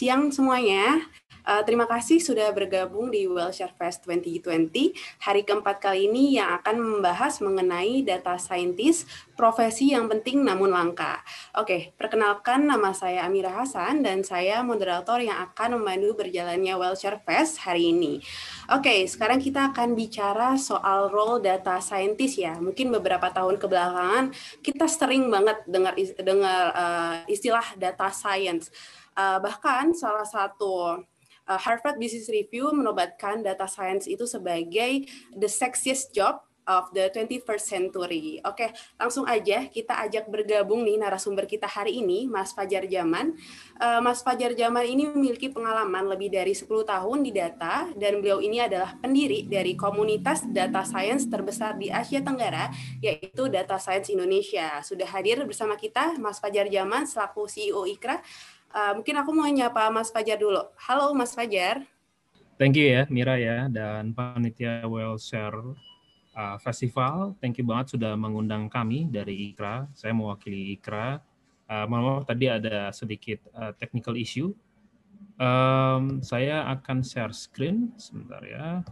siang semuanya. Uh, terima kasih sudah bergabung di Wellshare Fest 2020, hari keempat kali ini yang akan membahas mengenai data scientist, profesi yang penting namun langka. Oke, perkenalkan nama saya Amira Hasan dan saya moderator yang akan memandu berjalannya Wellshare Fest hari ini. Oke, sekarang kita akan bicara soal role data scientist ya. Mungkin beberapa tahun kebelakangan kita sering banget dengar dengar uh, istilah data science. Uh, bahkan salah satu uh, Harvard Business Review menobatkan data science itu sebagai the sexiest job of the 21st century. Oke, langsung aja kita ajak bergabung nih narasumber kita hari ini, Mas Fajar Jaman. Uh, Mas Fajar Jaman ini memiliki pengalaman lebih dari 10 tahun di data dan beliau ini adalah pendiri dari komunitas data science terbesar di Asia Tenggara, yaitu Data Science Indonesia. Sudah hadir bersama kita Mas Fajar Jaman selaku CEO Ikra. Uh, mungkin aku mau nyapa Mas Fajar dulu. Halo Mas Fajar. Thank you ya Mira ya dan panitia Well Share uh, Festival. Thank you banget sudah mengundang kami dari IKRA. Saya mewakili IKRA. Uh, maaf tadi ada sedikit uh, technical issue. Um, saya akan share screen sebentar ya.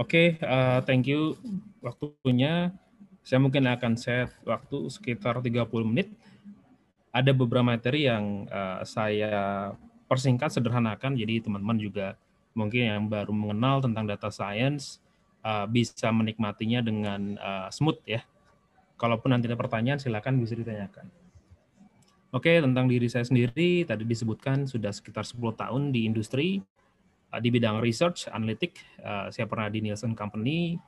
Oke, okay, uh, thank you waktunya. Saya mungkin akan set waktu sekitar 30 menit ada beberapa materi yang uh, saya persingkat sederhanakan jadi teman-teman juga mungkin yang baru mengenal tentang data science uh, bisa menikmatinya dengan uh, smooth ya. Kalaupun nanti ada pertanyaan silakan bisa ditanyakan. Oke, tentang diri saya sendiri tadi disebutkan sudah sekitar 10 tahun di industri uh, di bidang research, analytic. Uh, saya pernah di Nielsen Company,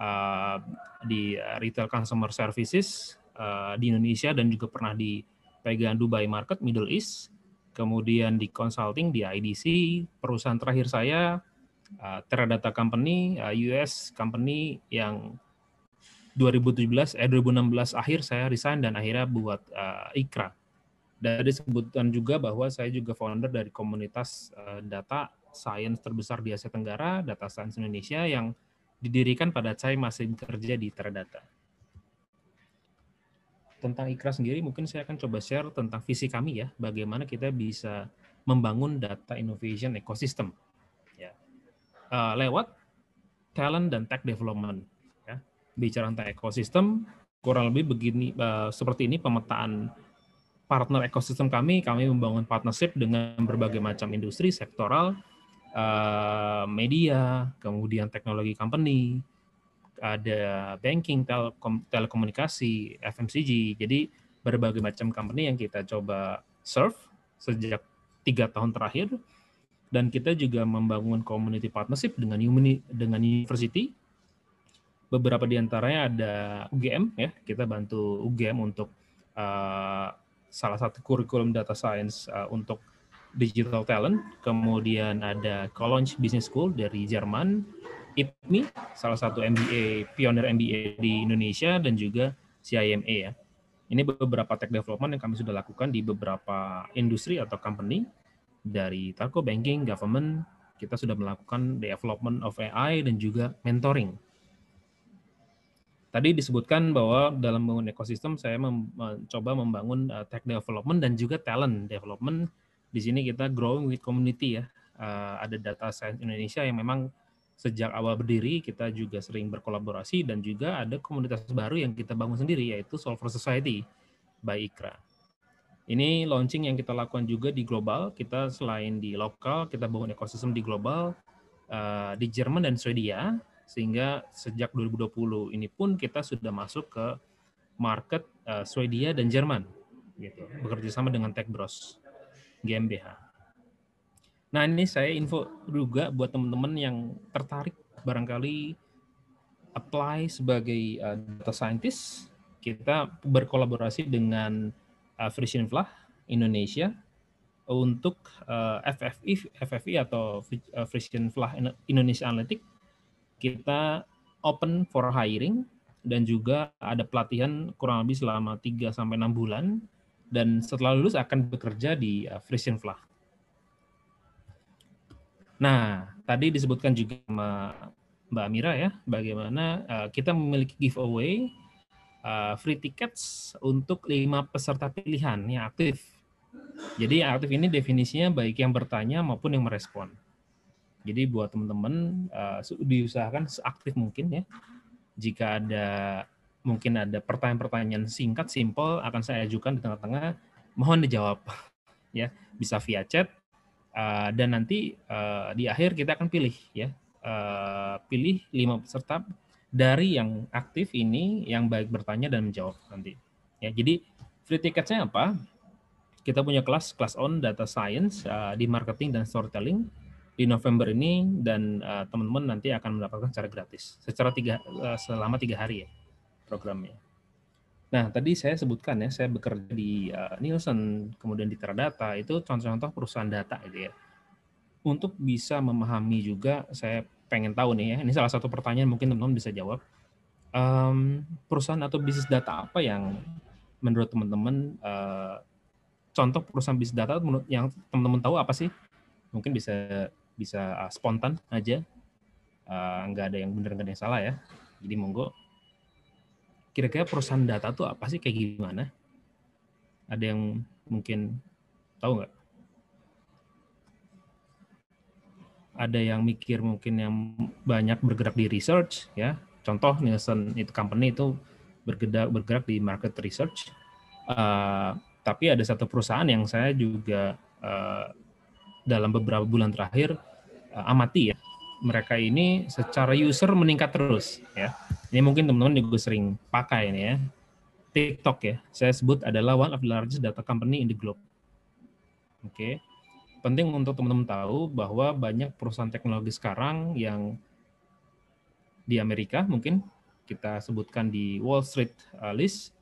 uh, di retail consumer services uh, di Indonesia dan juga pernah di pegang Dubai Market, Middle East, kemudian di consulting di IDC, perusahaan terakhir saya uh, Teradata Company, uh, US company yang 2017 eh 2016 akhir saya resign dan akhirnya buat uh, Ikra. Dan disebutkan juga bahwa saya juga founder dari komunitas uh, data science terbesar di Asia Tenggara, Data Science Indonesia yang didirikan pada saya masih bekerja di Teradata tentang Ikra sendiri mungkin saya akan coba share tentang visi kami ya, bagaimana kita bisa membangun data innovation ecosystem ya. Uh, lewat talent dan tech development ya. Bicara tentang ekosistem kurang lebih begini uh, seperti ini pemetaan partner ekosistem kami, kami membangun partnership dengan berbagai macam industri sektoral, uh, media, kemudian teknologi company, ada banking, telekom, telekomunikasi, FMCG. Jadi berbagai macam company yang kita coba serve sejak tiga tahun terakhir. Dan kita juga membangun community partnership dengan uni, dengan university. Beberapa di antaranya ada UGM ya, kita bantu UGM untuk uh, salah satu kurikulum data science uh, untuk digital talent. Kemudian ada Cologne Business School dari Jerman, IPMI, salah satu MBA, pionir MBA di Indonesia, dan juga CIMA ya. Ini beberapa tech development yang kami sudah lakukan di beberapa industri atau company, dari telco, banking, government, kita sudah melakukan development of AI dan juga mentoring. Tadi disebutkan bahwa dalam membangun ekosistem saya mencoba membangun uh, tech development dan juga talent development. Di sini kita growing with community ya. Uh, ada data science Indonesia yang memang sejak awal berdiri kita juga sering berkolaborasi dan juga ada komunitas baru yang kita bangun sendiri yaitu Solver Society by Ikra. Ini launching yang kita lakukan juga di global. Kita selain di lokal, kita bangun ekosistem di global uh, di Jerman dan Swedia sehingga sejak 2020 ini pun kita sudah masuk ke market uh, Swedia dan Jerman gitu. Bekerja sama dengan Tech Bros GmbH. Nah ini saya info juga buat teman-teman yang tertarik barangkali apply sebagai uh, data scientist. Kita berkolaborasi dengan uh, Frisian Flah Indonesia untuk uh, FFI FFI atau Frisian Flah Indonesia Analytic. Kita open for hiring dan juga ada pelatihan kurang lebih selama 3 sampai 6 bulan dan setelah lulus akan bekerja di uh, Frisian Flah. Nah, tadi disebutkan juga sama Mbak Amira ya, bagaimana uh, kita memiliki giveaway uh, free tickets untuk lima peserta pilihan yang aktif Jadi aktif ini definisinya baik yang bertanya maupun yang merespon. Jadi buat teman-teman uh, diusahakan seaktif mungkin ya. Jika ada mungkin ada pertanyaan-pertanyaan singkat, simple akan saya ajukan di tengah-tengah, mohon dijawab ya. Bisa via chat uh, dan nanti uh, di akhir kita akan pilih ya. Uh, pilih lima peserta dari yang aktif ini yang baik bertanya dan menjawab nanti. Ya, jadi free ticketnya apa? Kita punya kelas kelas on data science uh, di marketing dan storytelling di November ini dan uh, teman-teman nanti akan mendapatkan secara gratis secara tiga uh, selama tiga hari ya programnya. Nah tadi saya sebutkan ya saya bekerja di uh, Nielsen kemudian di Teradata itu contoh-contoh perusahaan data gitu ya. Untuk bisa memahami juga saya pengen tahu nih ya ini salah satu pertanyaan mungkin teman-teman bisa jawab um, perusahaan atau bisnis data apa yang menurut teman-teman uh, contoh perusahaan bisnis data yang teman-teman tahu apa sih? Mungkin bisa bisa uh, spontan aja uh, nggak ada yang benar nggak ada yang salah ya jadi monggo kira-kira perusahaan data tuh apa sih? Kayak gimana? Ada yang mungkin tahu nggak? Ada yang mikir mungkin yang banyak bergerak di research ya. Contoh Nielsen itu company itu bergerak bergerak di market research. Uh, tapi ada satu perusahaan yang saya juga uh, dalam beberapa bulan terakhir uh, amati ya. Mereka ini secara user meningkat terus ya ini mungkin teman-teman juga sering pakai ini ya. TikTok ya. Saya sebut adalah one of the largest data company in the globe. Oke. Okay. penting untuk teman-teman tahu bahwa banyak perusahaan teknologi sekarang yang di Amerika mungkin kita sebutkan di Wall Street uh, list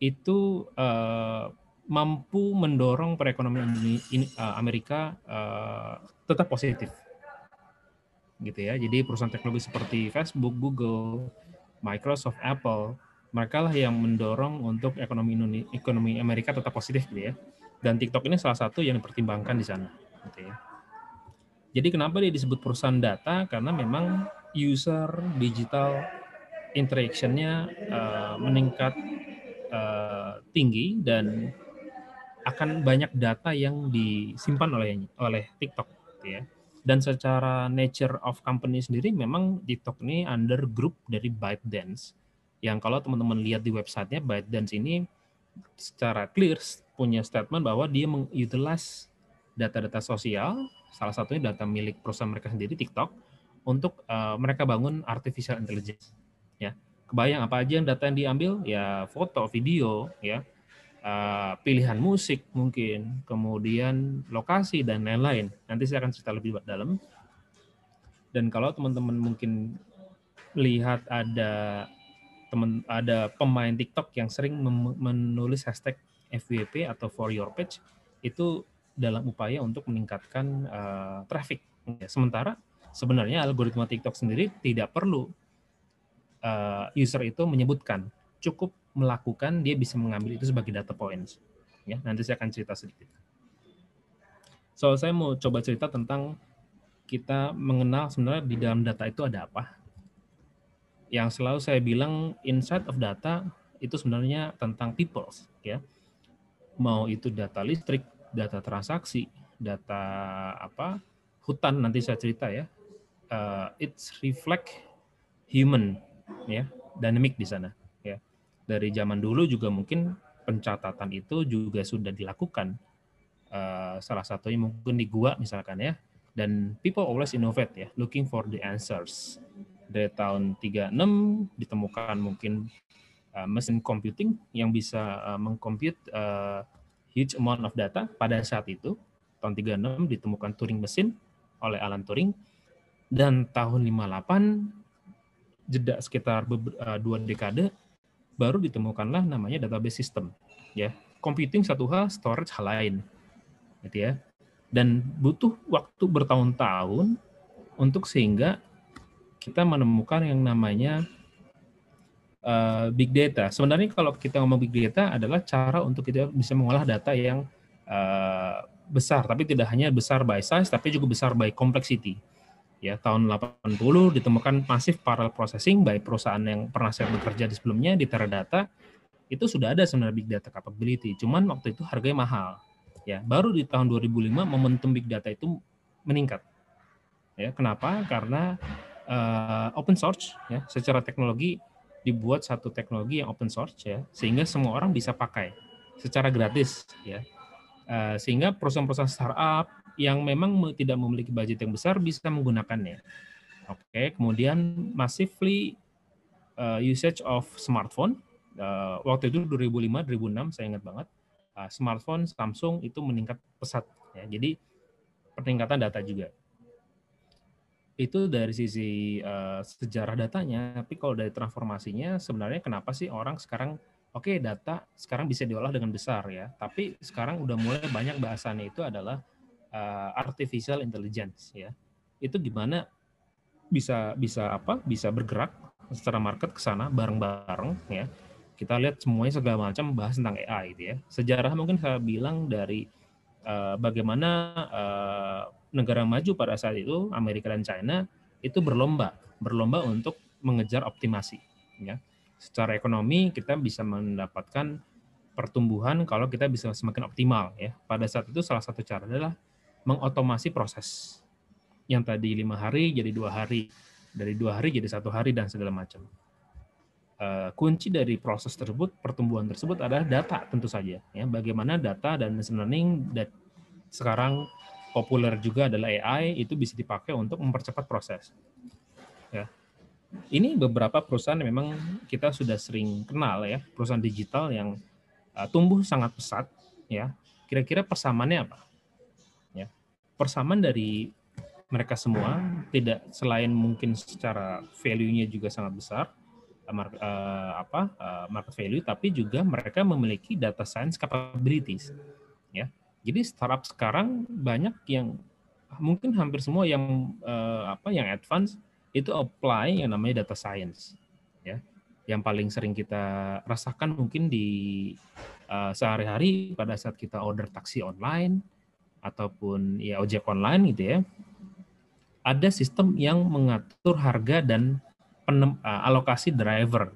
itu uh, mampu mendorong perekonomian eh, Amerika uh, tetap positif gitu ya. Jadi perusahaan teknologi seperti Facebook, Google, Microsoft, Apple mereka lah yang mendorong untuk ekonomi ekonomi Amerika tetap positif gitu ya. Dan TikTok ini salah satu yang dipertimbangkan di sana gitu ya. Jadi kenapa dia disebut perusahaan data? Karena memang user digital interactionnya uh, meningkat uh, tinggi dan akan banyak data yang disimpan oleh oleh TikTok gitu ya. Dan secara nature of company sendiri memang TikTok ini under group dari ByteDance yang kalau teman-teman lihat di websitenya ByteDance ini secara clear punya statement bahwa dia mengutilize data-data sosial, salah satunya data milik perusahaan mereka sendiri TikTok untuk uh, mereka bangun artificial intelligence. Ya, kebayang apa aja yang data yang diambil? Ya foto, video, ya uh, pilihan musik mungkin, kemudian lokasi dan lain-lain. Nanti saya akan cerita lebih dalam. Dan kalau teman-teman mungkin lihat ada teman ada pemain TikTok yang sering menulis hashtag FYP atau for your page itu dalam upaya untuk meningkatkan uh, traffic. Sementara sebenarnya algoritma TikTok sendiri tidak perlu uh, user itu menyebutkan, cukup melakukan, dia bisa mengambil itu sebagai data points. Ya, nanti saya akan cerita sedikit. So, saya mau coba cerita tentang kita mengenal sebenarnya di dalam data itu ada apa. Yang selalu saya bilang inside of data itu sebenarnya tentang people, ya. Mau itu data listrik, data transaksi, data apa, hutan nanti saya cerita ya. Uh, it's reflect human, ya, dynamic di sana dari zaman dulu juga mungkin pencatatan itu juga sudah dilakukan. Uh, salah satunya mungkin di gua misalkan ya. Dan people always innovate ya, looking for the answers. Dari tahun 36 ditemukan mungkin uh, mesin computing yang bisa uh, mengcompute uh, huge amount of data pada saat itu. Tahun 36 ditemukan Turing mesin oleh Alan Turing dan tahun 58 jeda sekitar dua dekade baru ditemukanlah namanya database system ya. Computing satu hal storage hal lain gitu ya. Dan butuh waktu bertahun-tahun untuk sehingga kita menemukan yang namanya uh, big data. Sebenarnya kalau kita ngomong big data adalah cara untuk kita bisa mengolah data yang uh, besar tapi tidak hanya besar by size tapi juga besar by complexity ya tahun 80 ditemukan masif parallel processing baik perusahaan yang pernah saya bekerja di sebelumnya di Teradata itu sudah ada sebenarnya big data capability cuman waktu itu harganya mahal Ya, baru di tahun 2005 momentum big data itu meningkat. Ya, kenapa? Karena uh, open source ya, secara teknologi dibuat satu teknologi yang open source ya, sehingga semua orang bisa pakai secara gratis ya. Uh, sehingga perusahaan-perusahaan startup yang memang tidak memiliki budget yang besar bisa menggunakannya. Oke, kemudian massively uh, usage of smartphone uh, waktu itu 2005 2006 saya ingat banget uh, smartphone Samsung itu meningkat pesat ya. Jadi peningkatan data juga. Itu dari sisi uh, sejarah datanya, tapi kalau dari transformasinya sebenarnya kenapa sih orang sekarang oke okay, data sekarang bisa diolah dengan besar ya, tapi sekarang udah mulai banyak bahasannya itu adalah uh, artificial intelligence ya. Itu gimana bisa bisa apa? Bisa bergerak secara market ke sana bareng-bareng ya kita lihat semuanya segala macam bahas tentang AI gitu ya. Sejarah mungkin saya bilang dari uh, bagaimana uh, negara maju pada saat itu Amerika dan China itu berlomba, berlomba untuk mengejar optimasi ya. Secara ekonomi kita bisa mendapatkan pertumbuhan kalau kita bisa semakin optimal ya. Pada saat itu salah satu cara adalah mengotomasi proses yang tadi lima hari jadi dua hari, dari dua hari jadi satu hari dan segala macam uh, kunci dari proses tersebut, pertumbuhan tersebut adalah data tentu saja. Ya, bagaimana data dan machine learning dan sekarang populer juga adalah AI itu bisa dipakai untuk mempercepat proses. Ya. Ini beberapa perusahaan yang memang kita sudah sering kenal ya, perusahaan digital yang uh, tumbuh sangat pesat. Ya, kira-kira persamaannya apa? Persamaan dari mereka semua tidak selain mungkin secara value-nya juga sangat besar, market, uh, apa uh, market value tapi juga mereka memiliki data science capabilities ya. Jadi startup sekarang banyak yang mungkin hampir semua yang apa yang advance itu apply yang namanya data science ya. Yang paling sering kita rasakan mungkin di uh, sehari-hari pada saat kita order taksi online ataupun ya ojek online gitu ya ada sistem yang mengatur harga dan penem, uh, alokasi driver.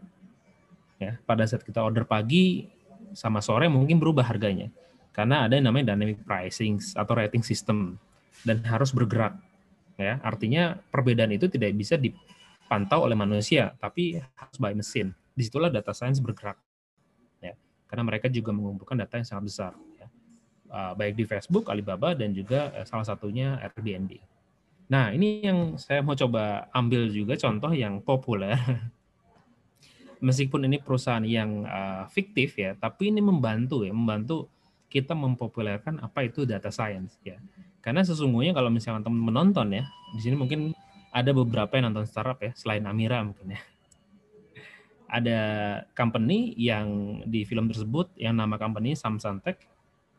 Ya, pada saat kita order pagi sama sore mungkin berubah harganya. Karena ada yang namanya dynamic pricing atau rating system dan harus bergerak. Ya, artinya perbedaan itu tidak bisa dipantau oleh manusia, tapi harus by mesin. Di situlah data science bergerak. Ya, karena mereka juga mengumpulkan data yang sangat besar. Uh, baik di Facebook, Alibaba, dan juga uh, salah satunya Airbnb. Nah, ini yang saya mau coba ambil juga contoh yang populer. Meskipun ini perusahaan yang uh, fiktif ya, tapi ini membantu ya, membantu kita mempopulerkan apa itu data science ya. Karena sesungguhnya kalau misalnya teman menonton ya, di sini mungkin ada beberapa yang nonton startup ya, selain Amira mungkin ya. Ada company yang di film tersebut yang nama company Samsung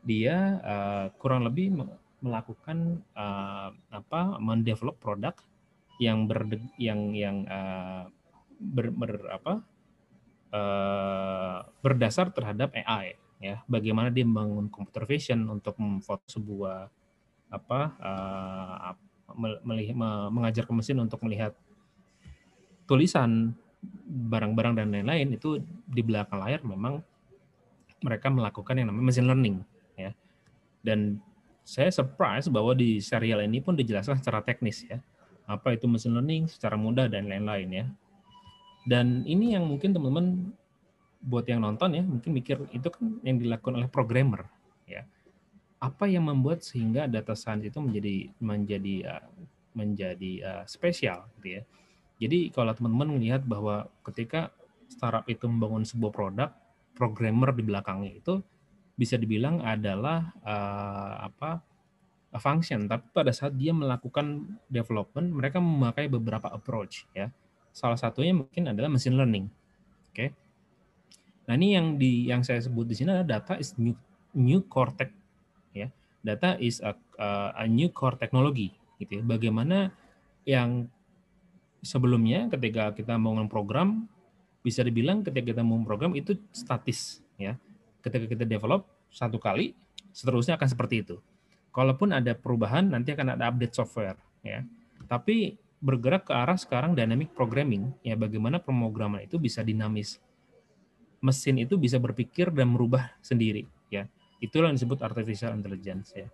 dia uh, kurang lebih melakukan uh, apa mendevelop produk yang ber yang yang uh, ber, ber apa uh, berdasar terhadap AI ya. Bagaimana dia membangun computer vision untuk memfoto sebuah apa uh, melihat, mengajar ke mesin untuk melihat tulisan barang-barang dan lain-lain itu di belakang layar memang mereka melakukan yang namanya machine learning dan saya surprise bahwa di serial ini pun dijelaskan secara teknis ya. Apa itu machine learning secara mudah dan lain-lain ya. Dan ini yang mungkin teman-teman buat yang nonton ya, mungkin mikir itu kan yang dilakukan oleh programmer ya. Apa yang membuat sehingga data science itu menjadi menjadi uh, menjadi uh, spesial gitu ya. Jadi kalau teman-teman melihat bahwa ketika startup itu membangun sebuah produk, programmer di belakangnya itu bisa dibilang adalah uh, apa function. Tapi pada saat dia melakukan development mereka memakai beberapa approach ya. Salah satunya mungkin adalah machine learning oke? Okay? nah ini yang di yang saya sebut di sini adalah data is new new core tech ya. Data is a, a new core technology gitu ya. Bagaimana yang sebelumnya ketika kita mau program bisa dibilang ketika kita mau program itu statis ya ketika kita develop satu kali, seterusnya akan seperti itu. Kalaupun ada perubahan, nanti akan ada update software, ya. Tapi bergerak ke arah sekarang dynamic programming, ya bagaimana pemrograman itu bisa dinamis. Mesin itu bisa berpikir dan merubah sendiri, ya. Itulah yang disebut artificial intelligence ya.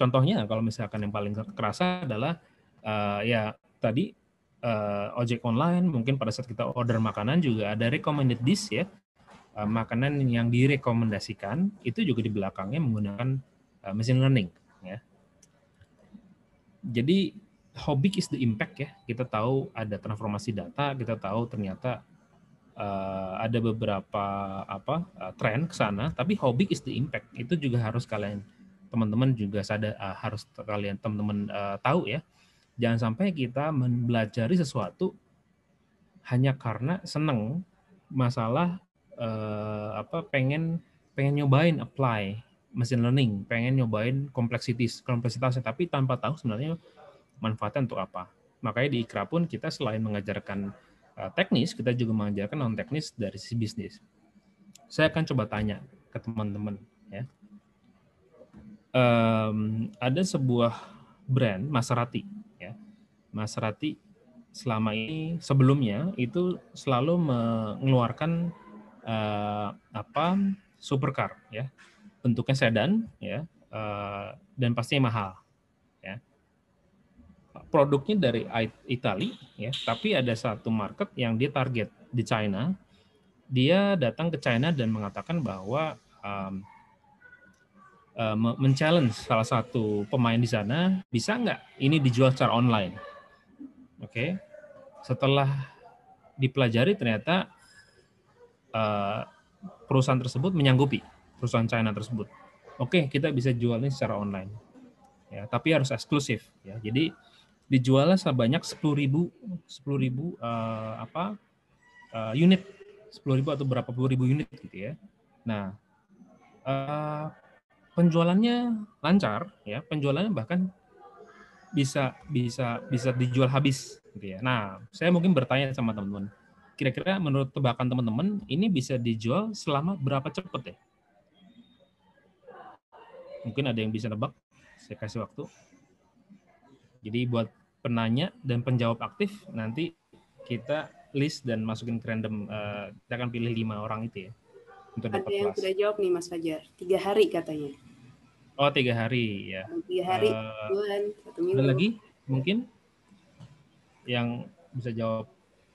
Contohnya kalau misalkan yang paling kerasa adalah uh, ya tadi uh, ojek online mungkin pada saat kita order makanan juga ada recommended dish ya uh, makanan yang direkomendasikan itu juga di belakangnya menggunakan uh, machine learning ya. Jadi how big is the impact ya? Kita tahu ada transformasi data, kita tahu ternyata uh, ada beberapa apa uh, tren ke sana, tapi how big is the impact itu juga harus kalian teman-teman juga sadar uh, harus kalian teman-teman uh, tahu ya. Jangan sampai kita mempelajari sesuatu hanya karena seneng masalah uh, apa pengen pengen nyobain apply machine learning, pengen nyobain kompleksitas kompleksitasnya tapi tanpa tahu sebenarnya manfaatnya untuk apa. Makanya di Ikra pun kita selain mengajarkan uh, teknis, kita juga mengajarkan non teknis dari sisi bisnis. Saya akan coba tanya ke teman-teman ya. Um, ada sebuah brand Maserati ya. Maserati selama ini sebelumnya itu selalu mengeluarkan uh, apa supercar ya bentuknya sedan ya uh, dan pastinya mahal produknya dari Italia ya, tapi ada satu market yang dia target di China. Dia datang ke China dan mengatakan bahwa um, men-challenge salah satu pemain di sana, bisa nggak ini dijual secara online? Oke, okay. setelah dipelajari ternyata uh, perusahaan tersebut menyanggupi perusahaan China tersebut. Oke, okay, kita bisa jualnya secara online. Ya, tapi harus eksklusif ya. Jadi dijualnya sebanyak 10.000 10.000 uh, apa uh, unit 10.000 atau berapa puluh ribu unit gitu ya. Nah, uh, penjualannya lancar ya, penjualannya bahkan bisa bisa bisa dijual habis gitu ya. Nah, saya mungkin bertanya sama teman-teman, kira-kira menurut tebakan teman-teman ini bisa dijual selama berapa cepat ya? Mungkin ada yang bisa nebak, saya kasih waktu. Jadi buat penanya dan penjawab aktif nanti kita list dan masukin ke random uh, kita akan pilih lima orang itu ya untuk ada dapat yang kelas. sudah jawab nih Mas Fajar tiga hari katanya oh tiga hari ya tiga hari uh, bulan satu minggu ada lagi mungkin yang bisa jawab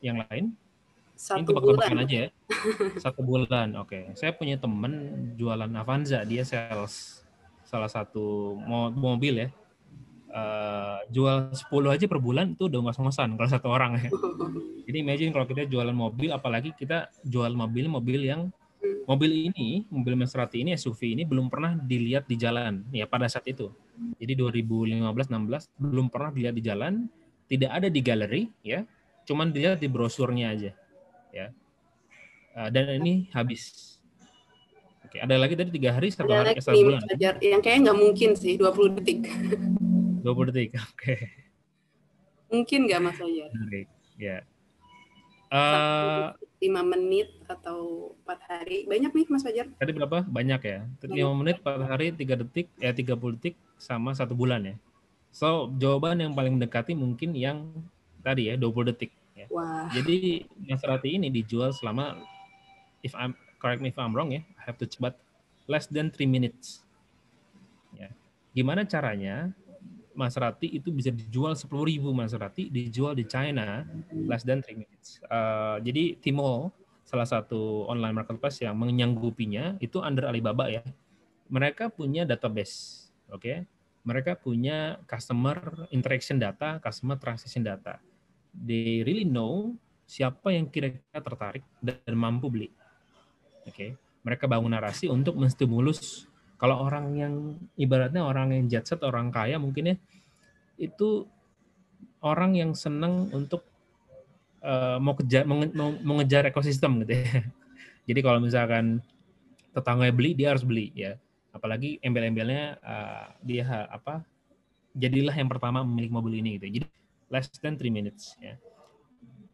yang lain satu Ini bulan aja ya satu bulan oke okay. saya punya temen jualan Avanza dia sales salah satu mobil ya uh, jual 10 aja per bulan itu udah ngos-ngosan kalau satu orang ya. Jadi imagine kalau kita jualan mobil, apalagi kita jual mobil mobil yang mobil ini, mobil Maserati ini, SUV ini belum pernah dilihat di jalan ya pada saat itu. Jadi 2015-16 belum pernah dilihat di jalan, tidak ada di galeri ya, cuman dilihat di brosurnya aja ya. Uh, dan ini habis. Oke, ada lagi tadi tiga hari satu hari satu bulan. Yang kayaknya nggak mungkin sih 20 detik. 20 detik. Oke. Okay. Mungkin nggak Mas Fajar? Menarik. Ya. Uh, 5 menit atau 4 hari. Banyak nih Mas Fajar? Tadi berapa? Banyak ya. 5 menit, 4 hari, 3 detik, ya 30 detik sama satu bulan ya. So, jawaban yang paling mendekati mungkin yang tadi ya, 20 detik. Ya. Wah. Jadi Maserati ini dijual selama if I'm correct me if I'm wrong ya, I have to but less than 3 minutes. Ya. Gimana caranya Maserati itu bisa dijual 10.000 Maserati dijual di China less than 3 minutes. Uh, jadi Timo salah satu online marketplace yang menyanggupinya itu under Alibaba ya. Mereka punya database, oke? Okay? Mereka punya customer interaction data, customer transaction data. They really know siapa yang kira-kira tertarik dan mampu beli. Oke, okay? mereka bangun narasi untuk menstimulus kalau orang yang ibaratnya orang yang jet set, orang kaya mungkin ya, itu orang yang senang untuk uh, mau kejar mau, mau ngejar ekosistem gitu ya. Jadi kalau misalkan tetangga beli, dia harus beli ya. Apalagi embel-embelnya uh, dia apa? Jadilah yang pertama memiliki mobil ini gitu. Jadi less than three minutes ya.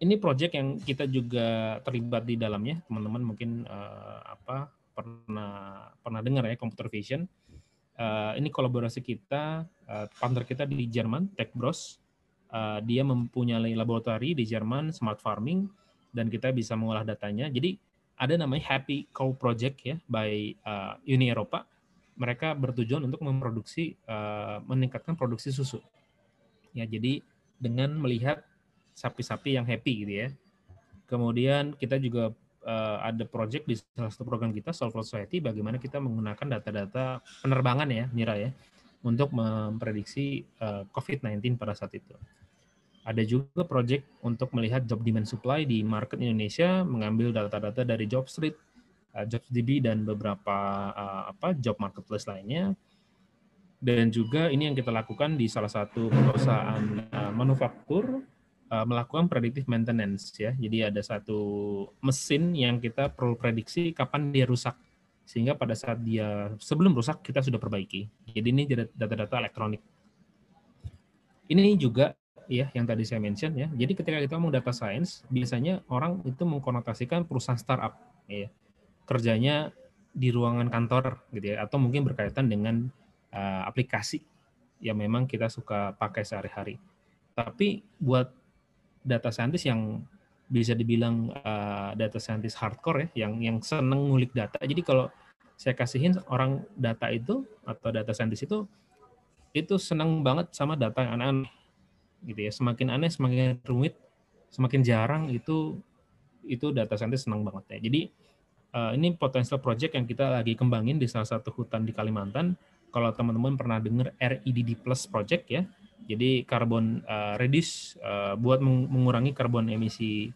Ini project yang kita juga terlibat di dalamnya, teman-teman mungkin uh, apa pernah pernah dengar ya computer vision. Uh, ini kolaborasi kita, uh, partner kita di Jerman, Tech Bros. Uh, dia mempunyai laboratori di Jerman, smart farming, dan kita bisa mengolah datanya. Jadi ada namanya Happy Cow Project ya by uh, Uni Eropa. mereka bertujuan untuk memproduksi uh, meningkatkan produksi susu. Ya, jadi dengan melihat sapi-sapi yang happy gitu ya. Kemudian kita juga uh, ada project di salah satu program kita Solve Society bagaimana kita menggunakan data-data penerbangan ya, Mira ya, untuk memprediksi uh, COVID-19 pada saat itu. Ada juga project untuk melihat job demand supply di market Indonesia, mengambil data-data dari JobStreet, uh, JobsDB dan beberapa uh, apa job marketplace lainnya. Dan juga ini yang kita lakukan di salah satu perusahaan uh, manufaktur uh, melakukan predictive maintenance ya. Jadi ada satu mesin yang kita perlu prediksi kapan dia rusak sehingga pada saat dia sebelum rusak kita sudah perbaiki. Jadi ini data-data elektronik. Ini juga ya yang tadi saya mention ya. Jadi ketika kita ngomong data science, biasanya orang itu mengkonotasikan perusahaan startup ya kerjanya di ruangan kantor gitu ya atau mungkin berkaitan dengan uh, aplikasi yang memang kita suka pakai sehari-hari. Tapi buat data scientist yang bisa dibilang uh, data scientist hardcore ya, yang yang seneng ngulik data. Jadi kalau saya kasihin orang data itu atau data scientist itu itu senang banget sama data yang aneh-aneh gitu ya. Semakin aneh, semakin rumit, semakin jarang itu itu data scientist senang banget ya. Jadi uh, ini potensial project yang kita lagi kembangin di salah satu hutan di Kalimantan. Kalau teman-teman pernah dengar REDD Plus project ya, jadi karbon uh, reduce uh, buat mengurangi karbon emisi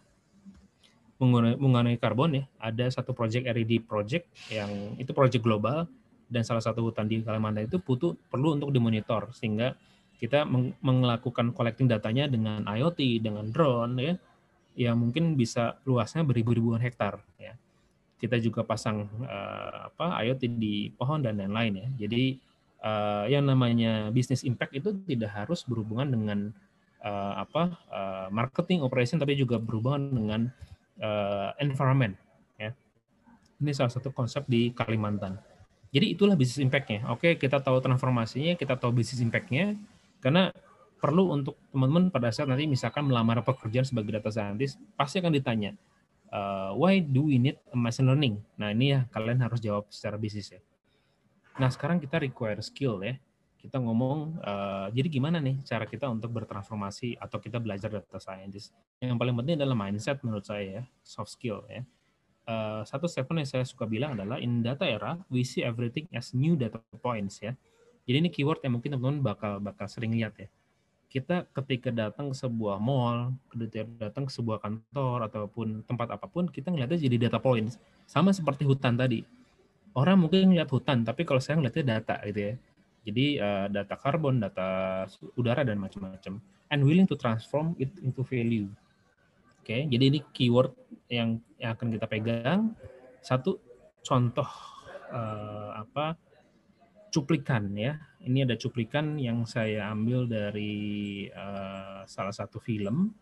mengurangi karbon ya. Ada satu project RED project yang itu project global dan salah satu hutan di Kalimantan itu butuh perlu untuk dimonitor sehingga kita melakukan collecting datanya dengan IoT, dengan drone ya, yang mungkin bisa luasnya beribu-ribuan hektar ya kita juga pasang uh, apa IoT di pohon dan lain-lain ya. Jadi uh, yang namanya business impact itu tidak harus berhubungan dengan uh, apa uh, marketing operation tapi juga berhubungan dengan uh, environment ya. Ini salah satu konsep di Kalimantan. Jadi itulah business impact-nya. Oke, kita tahu transformasinya, kita tahu business impact-nya karena perlu untuk teman-teman pada saat nanti misalkan melamar pekerjaan sebagai data scientist pasti akan ditanya uh, why do we need machine learning? Nah ini ya kalian harus jawab secara bisnis ya. Nah sekarang kita require skill ya. Kita ngomong, uh, jadi gimana nih cara kita untuk bertransformasi atau kita belajar data scientist? Yang paling penting adalah mindset menurut saya ya, soft skill ya. Uh, satu statement yang saya suka bilang adalah in data era we see everything as new data points ya. Jadi ini keyword yang mungkin teman-teman bakal bakal sering lihat ya kita ketika datang ke sebuah mall, ketika datang ke sebuah kantor ataupun tempat apa pun, kita ngeliatnya jadi data points. Sama seperti hutan tadi. Orang mungkin ngeliat hutan, tapi kalau saya ngeliatnya data gitu ya. Jadi uh, data karbon, data udara dan macam-macam. And willing to transform it into value. Oke, okay, jadi ini keyword yang yang akan kita pegang. Satu contoh uh, apa cuplikan ya. Ini ada cuplikan yang saya ambil dari uh, salah satu film.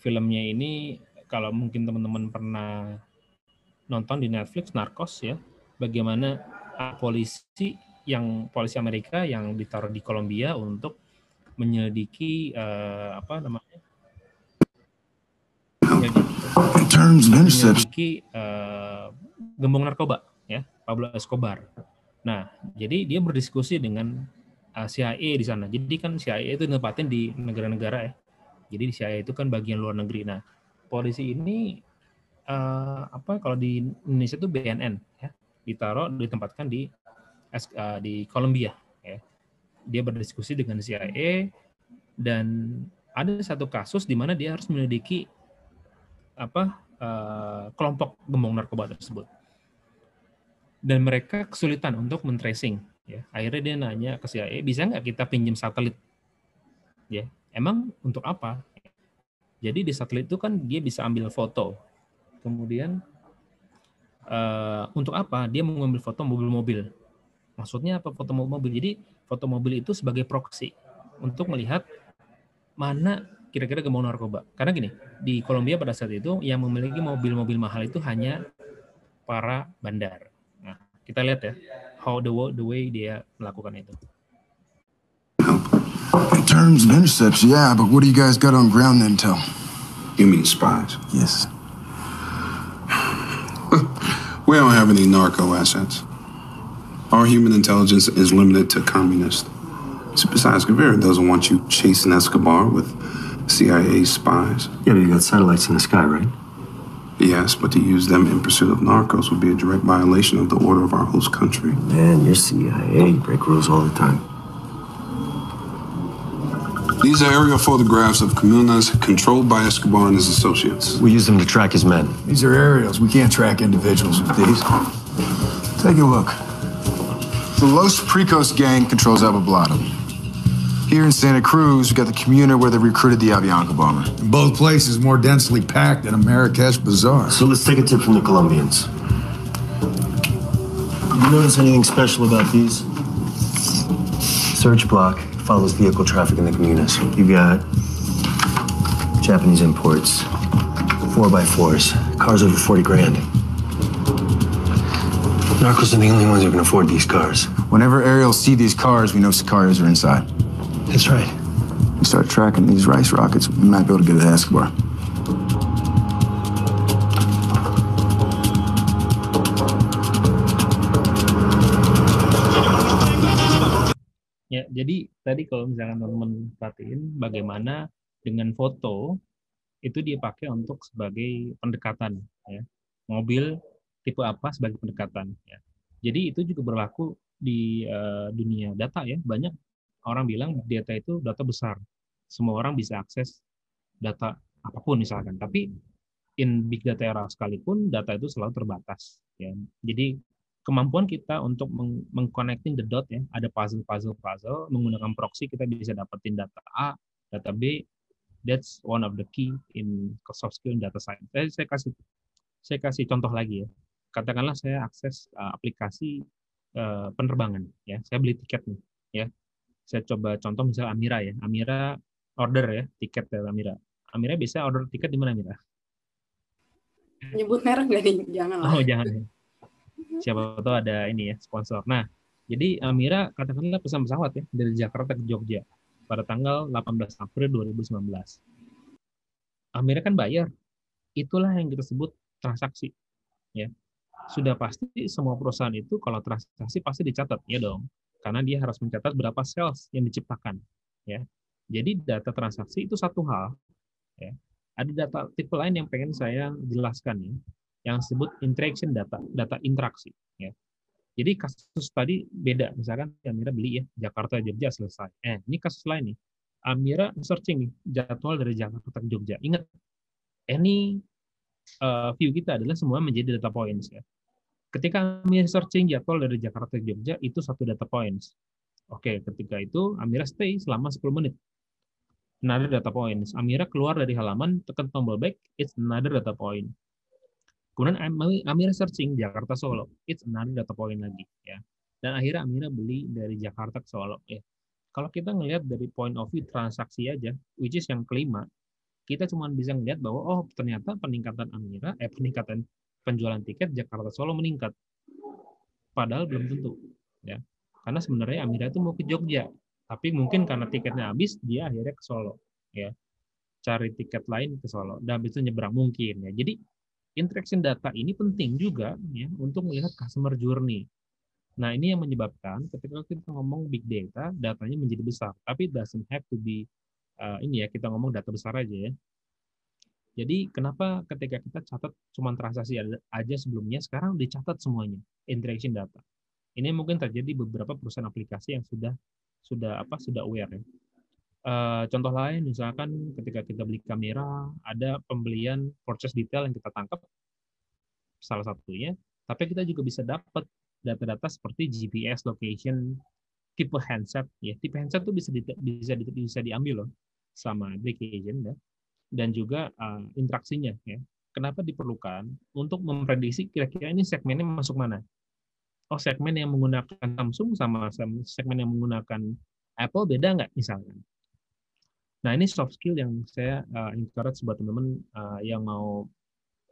Filmnya ini kalau mungkin teman-teman pernah nonton di Netflix Narcos ya, bagaimana polisi yang polisi Amerika yang ditaruh di Kolombia untuk menyelidiki uh, apa namanya? menyelidiki uh, gembong narkoba ya, Pablo Escobar Nah, jadi dia berdiskusi dengan uh, CIA di sana. Jadi kan CIA itu nempatin di negara-negara ya. Jadi di CIA itu kan bagian luar negeri. Nah, polisi ini uh, apa kalau di Indonesia itu BNN ya, ditaruh ditempatkan di uh, di Kolombia ya. Dia berdiskusi dengan CIA dan ada satu kasus di mana dia harus menyelidiki apa uh, kelompok gembong narkoba tersebut. Dan mereka kesulitan untuk men-tracing ya. Akhirnya dia nanya ke CIA bisa nggak kita pinjam satelit? Ya emang untuk apa? Jadi di satelit itu kan dia bisa ambil foto. Kemudian uh, untuk apa dia mengambil foto mobil-mobil maksudnya apa foto mobil jadi foto mobil itu sebagai proxy untuk melihat mana kira-kira gembong narkoba karena gini di Kolombia pada saat itu yang memiliki mobil-mobil mahal itu hanya para bandar kita lihat ya how the the way dia melakukan itu. In terms of intercepts, yeah, but what do you guys got on ground intel? You mean spies? Yes. we don't have any narco assets. Our human intelligence is limited to communists. Besides, Guevara doesn't want you chasing Escobar with CIA spies. Yeah, but you got satellites in the sky, right? Yes, but to use them in pursuit of narcos would be a direct violation of the order of our host country. Man, you're CIA. You break rules all the time. These are aerial photographs of comunas controlled by Escobar and his associates. We use them to track his men. These are aerials. We can't track individuals with these. Take a look. The Los Precos gang controls Alba Blado. Here in Santa Cruz, we got the comuna where they recruited the Avianca bomber. In Both places more densely packed than a Marrakesh bazaar. So let's take a tip from the Colombians. You notice anything special about these? Search block follows vehicle traffic in the comunas. You've got Japanese imports, four by fours, cars over 40 grand. Narcos are the only ones who can afford these cars. Whenever aerials see these cars, we know Sicarios are inside. That's right. We start tracking these rice rockets, we might be able to get to Escobar. Jadi tadi kalau misalkan teman-teman perhatiin bagaimana dengan foto itu dia pakai untuk sebagai pendekatan ya. Mobil tipe apa sebagai pendekatan ya. Jadi itu juga berlaku di uh, dunia data ya. Banyak orang bilang data itu data besar. Semua orang bisa akses data apa pun misalkan. Tapi in big data era sekalipun data itu selalu terbatas ya. Jadi kemampuan kita untuk meng mengconnecting the dot ya, ada puzzle puzzle puzzle menggunakan proxy kita bisa dapetin data A, data B. That's one of the key in soft skill in data science. Saya, saya kasih saya kasih contoh lagi ya. Katakanlah saya akses uh, aplikasi uh, penerbangan ya. Saya beli tiket nih ya. Saya coba contoh misalnya Amira ya. Amira order ya tiket dari Amira. Amira bisa order tiket di mana Amira? Nyebut merek nggak nih? Jangan lah. Oh jangan. Siapa tahu ada ini ya sponsor. Nah, jadi Amira katakanlah pesan pesawat ya dari Jakarta ke Jogja pada tanggal 18 April 2019. Amira kan bayar. Itulah yang kita sebut transaksi. Ya. Sudah pasti semua perusahaan itu kalau transaksi pasti dicatat ya dong. Karena dia harus mencatat berapa sales yang diciptakan, ya. Jadi data transaksi itu satu hal, ya. Ada data tipe lain yang pengen saya jelaskan ya, yang disebut interaction data, data interaksi, ya. Jadi kasus tadi beda, misalkan Amira beli ya Jakarta Jogja selesai. Eh, ini kasus lain nih. Amira searching nih jadwal dari Jakarta ke Jogja. Ingat, any uh, view kita adalah semua menjadi data points ya. Ketika Amira searching jadwal dari Jakarta ke Jogja itu satu data points. Oke, ketika itu Amira stay selama 10 menit. Another data points. Amira keluar dari halaman, tekan tombol back, it's another data point. Kemudian Amira searching Jakarta Solo, it's another data point lagi ya. Dan akhirnya Amira beli dari Jakarta ke Solo ya. Kalau kita ngelihat dari point of view transaksi aja, which is yang kelima, kita cuma bisa ngelihat bahwa oh ternyata peningkatan Amira, eh peningkatan penjualan tiket Jakarta Solo meningkat. Padahal belum tentu ya. Karena sebenarnya Amira itu mau ke Jogja, tapi mungkin karena tiketnya habis dia akhirnya ke Solo ya. Cari tiket lain ke Solo dan itu nyebrang mungkin ya. Jadi interaction data ini penting juga ya untuk melihat customer journey. Nah, ini yang menyebabkan ketika kita ngomong big data, datanya menjadi besar, tapi doesn't have to be uh, ini ya kita ngomong data besar aja ya. Jadi kenapa ketika kita catat cuma transaksi aja sebelumnya, sekarang dicatat semuanya interaction data. Ini mungkin terjadi beberapa perusahaan aplikasi yang sudah sudah apa sudah aware ya. Uh, contoh lain misalkan ketika kita beli kamera ada pembelian purchase detail yang kita tangkap salah satunya tapi kita juga bisa dapat data-data seperti GPS location tipe handset ya tipe handset itu bisa bisa di, bisa diambil loh sama application ya dan juga uh, interaksinya ya. Kenapa diperlukan? Untuk memprediksi kira-kira ini segmennya masuk mana. Oh segmen yang menggunakan Samsung sama segmen yang menggunakan Apple beda nggak misalkan Nah, ini soft skill yang saya uh, encourage buat teman-teman uh, yang mau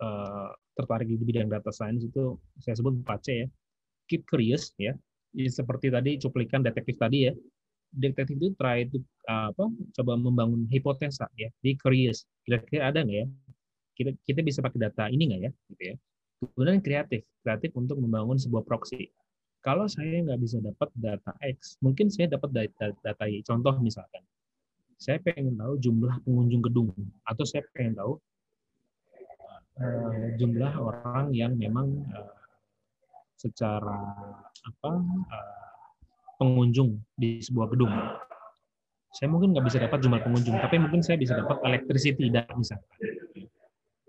uh, tertarik di bidang data science itu saya sebut 4C ya. Keep curious ya. Seperti tadi cuplikan detektif tadi ya. Detektif itu try to uh, apa? coba membangun hipotesa ya. Di curious. Kira-kira ada nggak ya? Kita kita bisa pakai data ini nggak ya? Gitu ya. Kemudian kreatif, kreatif untuk membangun sebuah proxy. Kalau saya nggak bisa dapat data X, mungkin saya dapat data, data Y. Contoh misalkan, saya pengen tahu jumlah pengunjung gedung, atau saya pengen tahu uh, jumlah orang yang memang uh, secara apa uh, pengunjung di sebuah gedung. Saya mungkin nggak bisa dapat jumlah pengunjung, tapi mungkin saya bisa dapat electricity data misalkan.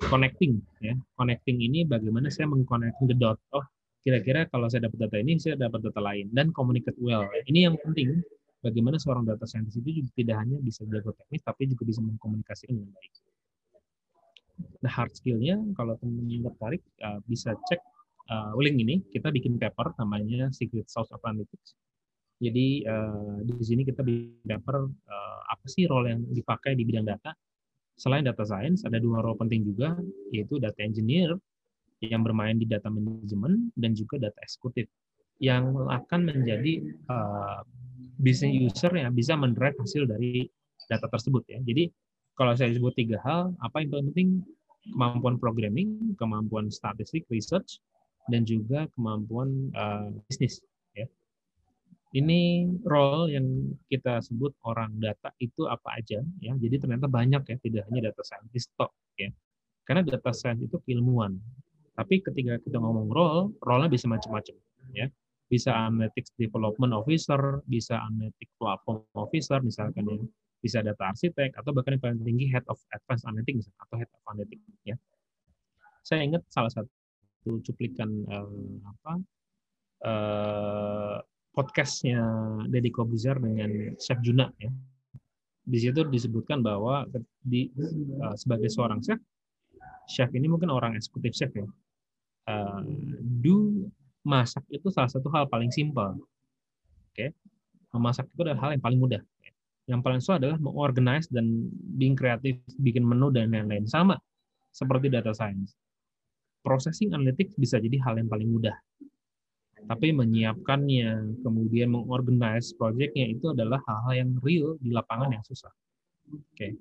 Connecting, ya. Connecting ini bagaimana saya mengconnecting the dot. Oh, kira-kira kalau saya dapat data ini, saya dapat data lain. Dan communicate well. Ini yang penting, bagaimana seorang data scientist itu juga tidak hanya bisa jago teknis, tapi juga bisa mengkomunikasikan dengan baik. Nah, hard skill-nya, kalau teman-teman tertarik, uh, bisa cek uh, link ini. Kita bikin paper namanya Secret Sauce of Analytics. Jadi uh, di sini kita bikin paper uh, apa sih role yang dipakai di bidang data. Selain data science, ada dua role penting juga, yaitu data engineer yang bermain di data management dan juga data eksekutif yang akan menjadi uh, business user yang bisa mendrive hasil dari data tersebut ya. Jadi kalau saya sebut tiga hal, apa yang paling penting kemampuan programming, kemampuan statistik, research, dan juga kemampuan uh, bisnis. Ya. Ini role yang kita sebut orang data itu apa aja ya. Jadi ternyata banyak ya, tidak hanya data scientist tok ya. Karena data science itu keilmuan. Tapi ketika kita ngomong role, role-nya bisa macam-macam, ya. Bisa analytics development officer, bisa analytics platform officer, misalkan ya. Bisa data arsitek, atau bahkan yang paling tinggi head of advanced analytics atau head of analytics, ya. Saya ingat salah satu cuplikan uh, apa uh, podcastnya Deddy Kobuzer dengan Chef Juna ya. Di situ disebutkan bahwa di uh, sebagai seorang chef, chef ini mungkin orang eksekutif chef ya uh, do masak itu salah satu hal paling simpel. Oke, memasak itu adalah hal yang paling mudah. Yang paling susah adalah mengorganize dan being kreatif, bikin menu dan lain-lain sama seperti data science. Processing analytics bisa jadi hal yang paling mudah. Tapi menyiapkannya, kemudian mengorganize projectnya itu adalah hal-hal yang real di lapangan yang susah. Oke. Okay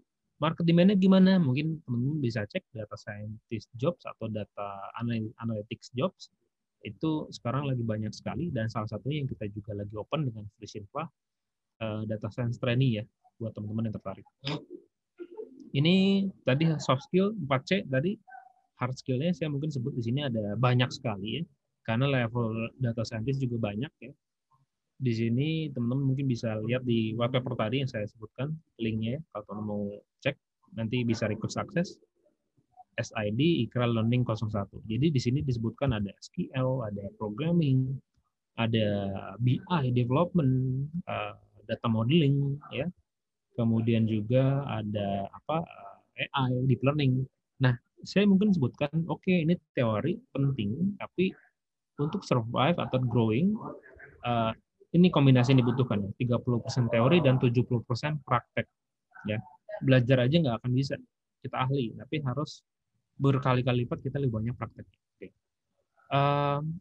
market demand-nya gimana? Mungkin teman-teman bisa cek data scientist jobs atau data analytics jobs. Itu sekarang lagi banyak sekali dan salah satunya yang kita juga lagi open dengan Free Silva uh, data science trainee ya buat teman-teman yang tertarik. Ini tadi soft skill 4C tadi hard skill-nya saya mungkin sebut di sini ada banyak sekali ya. Karena level data scientist juga banyak ya di sini teman-teman mungkin bisa lihat di web paper tadi yang saya sebutkan linknya ya kalau teman mau cek nanti bisa request akses SID Ikra Learning 01. Jadi di sini disebutkan ada SQL, ada programming, ada BI development, uh, data modeling ya. Kemudian juga ada apa AI deep learning. Nah, saya mungkin sebutkan oke okay, ini teori penting tapi untuk survive atau growing uh, ini kombinasi yang dibutuhkan ya. 30% teori dan 70% praktek ya. Belajar aja nggak akan bisa kita ahli, tapi harus berkali-kali lipat kita lebih banyak praktek. Oke. Um,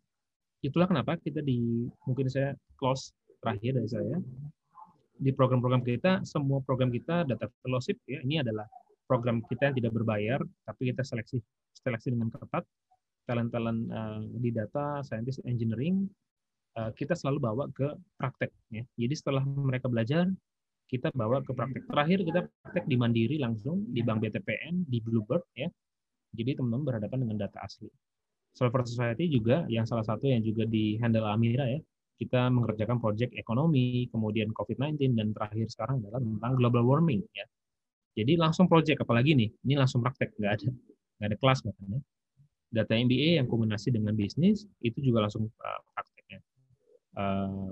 itulah kenapa kita di mungkin saya close terakhir dari saya di program-program kita semua program kita data fellowship ya ini adalah program kita yang tidak berbayar tapi kita seleksi seleksi dengan ketat talent-talent uh, di data scientist engineering Eh, kita selalu bawa ke praktek. Ya. Jadi setelah mereka belajar, kita bawa ke praktek. Terakhir kita praktek di Mandiri langsung, di Bank BTPN, di Bluebird. ya. Jadi teman-teman berhadapan dengan data asli. Solver Society juga yang salah satu yang juga di handle Amira ya. Kita mengerjakan proyek ekonomi, kemudian COVID-19, dan terakhir sekarang adalah tentang global warming. ya. Jadi langsung proyek, apalagi nih, ini langsung praktek, nggak ada nggak ada kelas bahkan ya. Data MBA yang kombinasi dengan bisnis itu juga langsung uh, praktek Eh,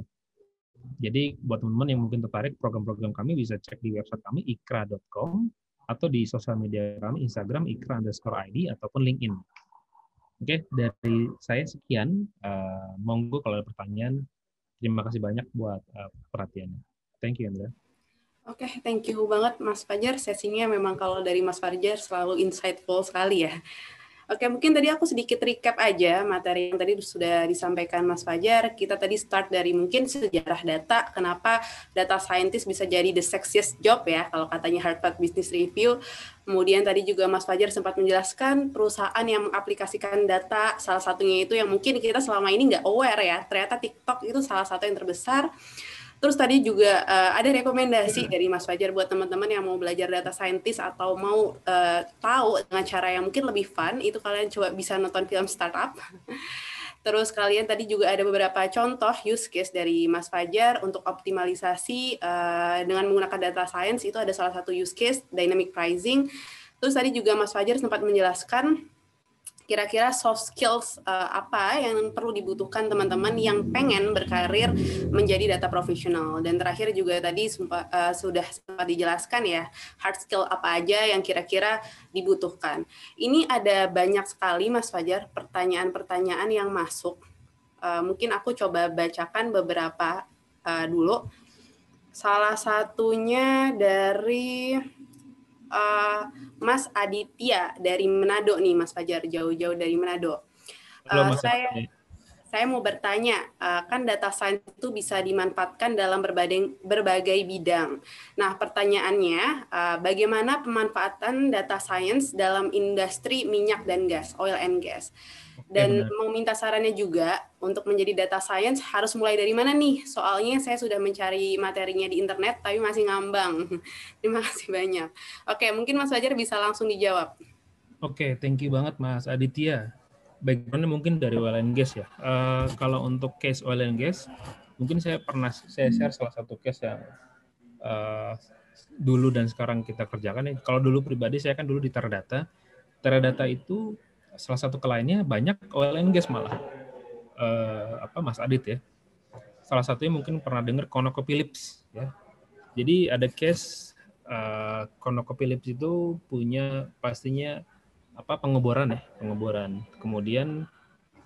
jadi buat teman-teman yang mungkin tertarik program-program kami bisa cek di website kami ikra.com atau di sosial media kami Instagram ikra underscore ID ataupun LinkedIn. Oke, dari saya sekian. Uh, monggo kalau ada pertanyaan. Terima kasih banyak buat uh, perhatiannya. Thank you, Andra. Oke, okay, thank you banget Mas Fajar. Sesinya memang kalau dari Mas Fajar selalu insightful sekali ya. Oke, mungkin tadi aku sedikit recap aja materi yang tadi sudah disampaikan Mas Fajar. Kita tadi start dari mungkin sejarah data, kenapa data scientist bisa jadi the sexiest job ya, kalau katanya Harvard Business Review. Kemudian tadi juga Mas Fajar sempat menjelaskan perusahaan yang mengaplikasikan data, salah satunya itu yang mungkin kita selama ini nggak aware ya, ternyata TikTok itu salah satu yang terbesar. Terus tadi juga uh, ada rekomendasi dari Mas Fajar buat teman-teman yang mau belajar data scientist atau mau uh, tahu dengan cara yang mungkin lebih fun, itu kalian coba bisa nonton film startup. Terus kalian tadi juga ada beberapa contoh use case dari Mas Fajar untuk optimalisasi uh, dengan menggunakan data science itu ada salah satu use case dynamic pricing. Terus tadi juga Mas Fajar sempat menjelaskan kira-kira soft skills uh, apa yang perlu dibutuhkan teman-teman yang pengen berkarir menjadi data profesional? Dan terakhir juga tadi sempat, uh, sudah sempat dijelaskan ya hard skill apa aja yang kira-kira dibutuhkan. Ini ada banyak sekali Mas Fajar pertanyaan-pertanyaan yang masuk. Uh, mungkin aku coba bacakan beberapa uh, dulu. Salah satunya dari uh, Mas Aditya dari Manado nih, Mas Fajar jauh-jauh dari Manado. Halo, uh, Mas saya saya mau bertanya, uh, kan data science itu bisa dimanfaatkan dalam berbagai, berbagai bidang. Nah, pertanyaannya, uh, bagaimana pemanfaatan data science dalam industri minyak dan gas, oil and gas? Dan ya, mau minta sarannya juga untuk menjadi data science harus mulai dari mana nih? Soalnya saya sudah mencari materinya di internet tapi masih ngambang. Terima kasih banyak. Oke, mungkin Mas Fajar bisa langsung dijawab. Oke, thank you banget Mas Aditya. Backgroundnya mungkin dari oil and gas ya. Uh, kalau untuk case oil and gas, mungkin saya pernah saya share salah satu case yang uh, dulu dan sekarang kita kerjakan. Kalau dulu pribadi saya kan dulu di Teradata. Teradata itu salah satu kliennya banyak oil and gas malah. Uh, apa Mas Adit ya. Salah satunya mungkin pernah dengar ConocoPhillips ya. Jadi ada case uh, ConocoPhillips itu punya pastinya apa pengeboran ya, pengeboran. Kemudian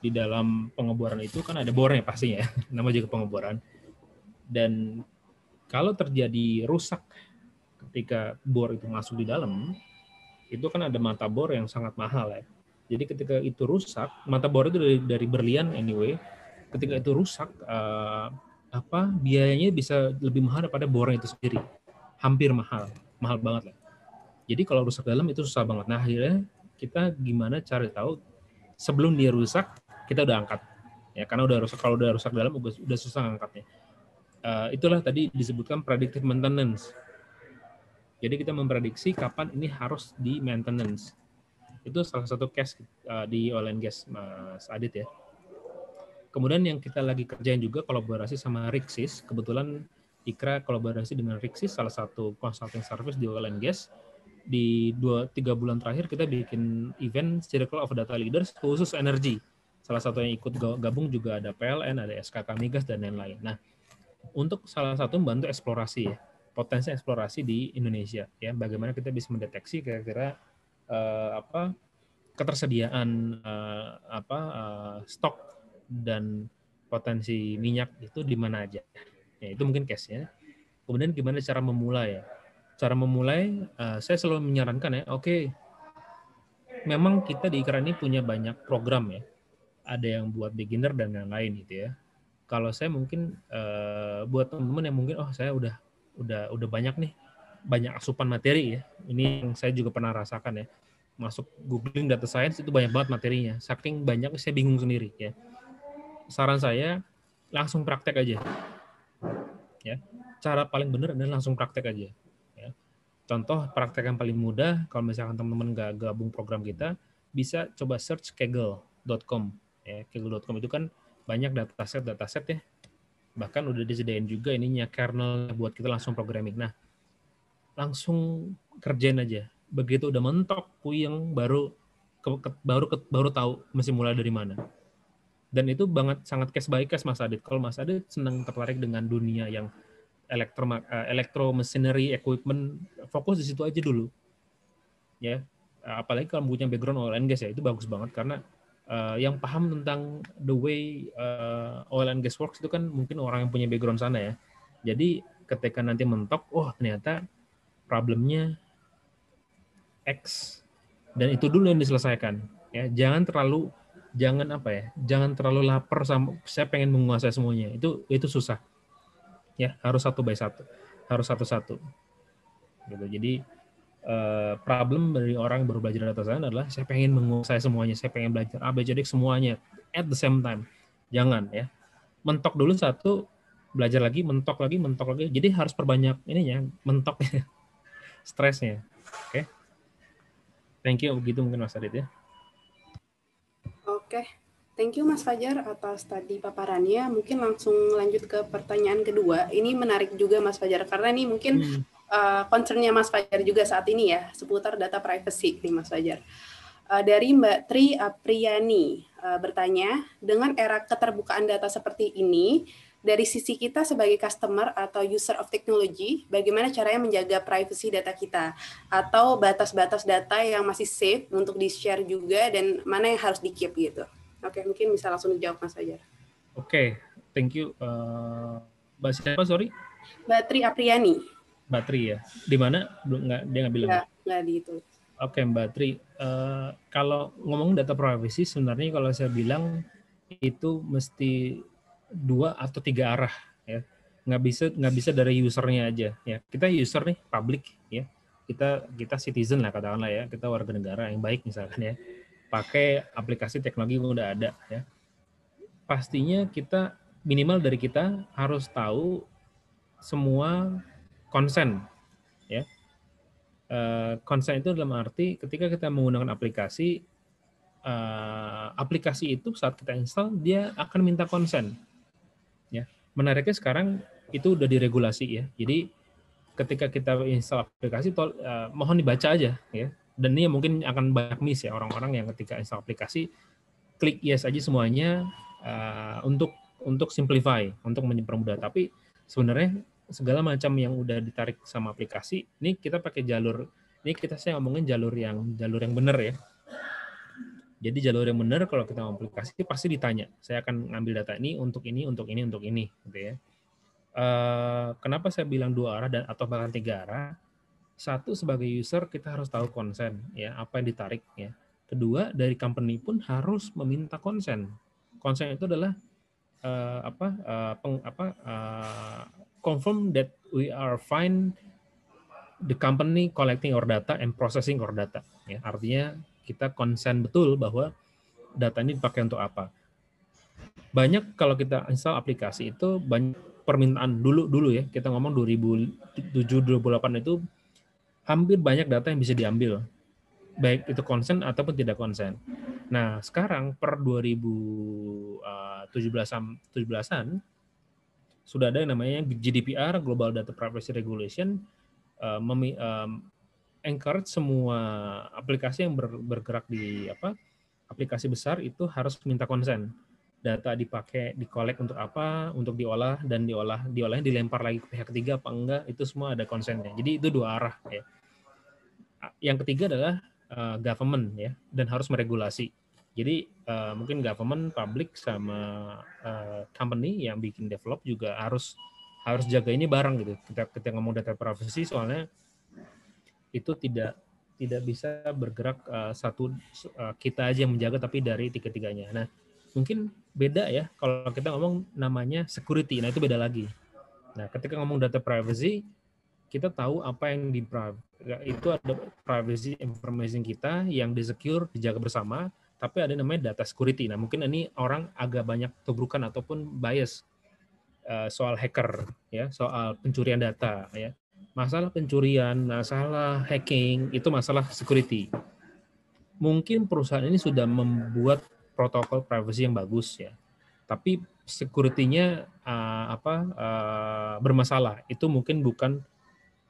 di dalam pengeboran itu kan ada bornya pastinya, ya. nama juga pengeboran. Dan kalau terjadi rusak ketika bor itu masuk di dalam, itu kan ada mata bor yang sangat mahal ya. Jadi ketika itu rusak, mata bor itu dari, dari berlian anyway. Ketika itu rusak, uh, apa biayanya bisa lebih mahal daripada bornya itu sendiri. Hampir mahal, mahal banget lah. Jadi kalau rusak dalam itu susah banget. Nah akhirnya kita gimana cari tahu sebelum dia rusak kita udah angkat ya karena udah rusak kalau udah rusak dalam udah, susah angkatnya. Uh, itulah tadi disebutkan predictive maintenance. Jadi kita memprediksi kapan ini harus di maintenance itu salah satu case uh, di oil and gas Mas Adit ya. Kemudian yang kita lagi kerjain juga kolaborasi sama Rixis. Kebetulan Ikra kolaborasi dengan Rixis, salah satu consulting service di oil and gas. Di dua tiga bulan terakhir kita bikin event Circle of Data Leaders khusus energi. Salah satu yang ikut gabung juga ada PLN, ada SKK Migas dan lain-lain. Nah, untuk salah satu membantu eksplorasi ya, potensi eksplorasi di Indonesia ya, bagaimana kita bisa mendeteksi kira-kira uh, apa ketersediaan uh, apa uh, stok dan potensi minyak itu di mana aja. Ya, itu mungkin case-nya. Kemudian gimana cara memulai ya? Cara memulai uh, saya selalu menyarankan ya, oke. Okay, memang kita di Ikra ini punya banyak program ya. Ada yang buat beginner dan lain-lain gitu ya. Kalau saya mungkin uh, buat teman-teman yang mungkin oh saya udah udah udah banyak nih banyak asupan materi ya. Ini yang saya juga pernah rasakan ya. Masuk googling data science itu banyak banget materinya. Saking banyak saya bingung sendiri ya. Saran saya langsung praktek aja. Ya. Cara paling benar adalah langsung praktek aja. Ya. Contoh praktek yang paling mudah kalau misalkan teman-teman nggak gabung program kita bisa coba search kaggle.com ya. Kaggle.com itu kan banyak dataset dataset ya bahkan udah disediain juga ininya kernel buat kita langsung programming. Nah, langsung kerjain aja. Begitu udah mentok puyeng baru ke, ke, baru ke, baru tahu mesti mulai dari mana. Dan itu banget sangat case by case Mas Adit. Kalau Mas Adit senang tertarik dengan dunia yang elektro uh, elektro machinery equipment fokus di situ aja dulu. Ya. Apalagi kalau punya background oil and gas ya itu bagus banget karena uh, yang paham tentang the way uh, oil and gas works itu kan mungkin orang yang punya background sana ya. Jadi ketika nanti mentok, oh ternyata problemnya X. Dan itu dulu yang diselesaikan. Ya jangan terlalu jangan apa ya jangan terlalu lapar sama saya pengen menguasai semuanya. Itu itu susah. Ya harus satu by satu. Harus satu-satu. Gitu. Jadi uh, problem dari orang yang baru belajar data science adalah saya pengen menguasai semuanya. Saya pengen belajar A B C D semuanya at the same time. Jangan ya. Mentok dulu satu belajar lagi mentok lagi mentok lagi. Jadi harus perbanyak ininya mentok stresnya oke okay? thank you begitu mungkin Mas Adit ya Oke, thank you Mas Fajar atas tadi paparannya. Mungkin langsung lanjut ke pertanyaan kedua. Ini menarik juga Mas Fajar karena ini mungkin hmm. uh, concernnya Mas Fajar juga saat ini ya seputar data privacy nih Mas Fajar. Uh, dari Mbak Tri Apriani uh, bertanya, dengan era keterbukaan data seperti ini, dari sisi kita sebagai customer atau user of technology, bagaimana caranya menjaga privacy data kita atau batas-batas data yang masih safe untuk di-share juga dan mana yang harus di-keep gitu. Oke, mungkin bisa langsung dijawab Mas Fajar. Oke, thank you. Uh, Mbak siapa, sorry? Mbak Tri Apriani. Mbak Tri ya. Di mana? Belum nggak dia nggak bilang. Nggak, nggak itu. Oke, Mbak Tri. Uh, kalau ngomong data privacy, sebenarnya kalau saya bilang itu mesti dua atau tiga arah ya. Nggak bisa nggak bisa dari usernya aja ya. Kita user nih public ya. Kita kita citizen lah katakanlah ya. Kita warga negara yang baik misalkan ya. Pakai aplikasi teknologi yang udah ada ya. Pastinya kita minimal dari kita harus tahu semua konsen ya. Konsen itu dalam arti ketika kita menggunakan aplikasi aplikasi itu saat kita install dia akan minta konsen menariknya sekarang itu udah diregulasi ya. Jadi ketika kita install aplikasi, tol, uh, mohon dibaca aja ya. Dan ini mungkin akan banyak miss ya orang-orang yang ketika install aplikasi klik yes aja semuanya uh, untuk untuk simplify, untuk mempermudah. Tapi sebenarnya segala macam yang udah ditarik sama aplikasi, ini kita pakai jalur ini kita saya ngomongin jalur yang jalur yang benar ya jadi jalur yang benar kalau kita mau aplikasi pasti ditanya. Saya akan ngambil data ini untuk ini, untuk ini, untuk ini, gitu ya. Uh, kenapa saya bilang dua arah dan atau bahkan tiga arah? Satu sebagai user kita harus tahu konsen, ya apa yang ditarik, ya. Kedua dari company pun harus meminta konsen. Konsen itu adalah uh, apa? Uh, peng, apa? Uh, confirm that we are fine the company collecting our data and processing our data. Ya, artinya kita konsen betul bahwa data ini dipakai untuk apa. Banyak kalau kita install aplikasi itu banyak permintaan dulu dulu ya kita ngomong 2007 2008 itu hampir banyak data yang bisa diambil baik itu konsen ataupun tidak konsen. Nah, sekarang per 2017-an 17 sudah ada yang namanya GDPR Global Data Privacy Regulation uh, encourage semua aplikasi yang ber, bergerak di apa aplikasi besar itu harus minta konsen. Data dipakai dikolek untuk apa untuk diolah dan diolah diolahnya dilempar lagi ke pihak ketiga apa enggak itu semua ada konsennya. Jadi itu dua arah ya. Yang ketiga adalah uh, government ya dan harus meregulasi. Jadi uh, mungkin government public sama uh, company yang bikin develop juga harus harus jaga ini bareng gitu. Kita kita ngomong data privacy soalnya itu tidak tidak bisa bergerak uh, satu uh, kita aja yang menjaga tapi dari tiga-tiganya. Nah, mungkin beda ya kalau kita ngomong namanya security. Nah, itu beda lagi. Nah, ketika ngomong data privacy, kita tahu apa yang di itu ada privacy information kita yang di secure dijaga bersama, tapi ada namanya data security. Nah, mungkin ini orang agak banyak tubrukan ataupun bias uh, soal hacker ya, soal pencurian data ya masalah pencurian, masalah hacking, itu masalah security. Mungkin perusahaan ini sudah membuat protokol privacy yang bagus ya, tapi security-nya uh, apa uh, bermasalah. Itu mungkin bukan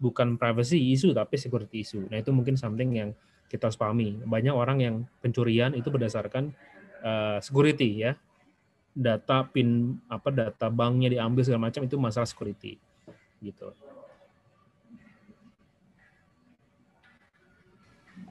bukan privacy isu tapi security isu. Nah itu mungkin something yang kita harus pahami. Banyak orang yang pencurian itu berdasarkan uh, security ya, data pin apa data banknya diambil segala macam itu masalah security gitu.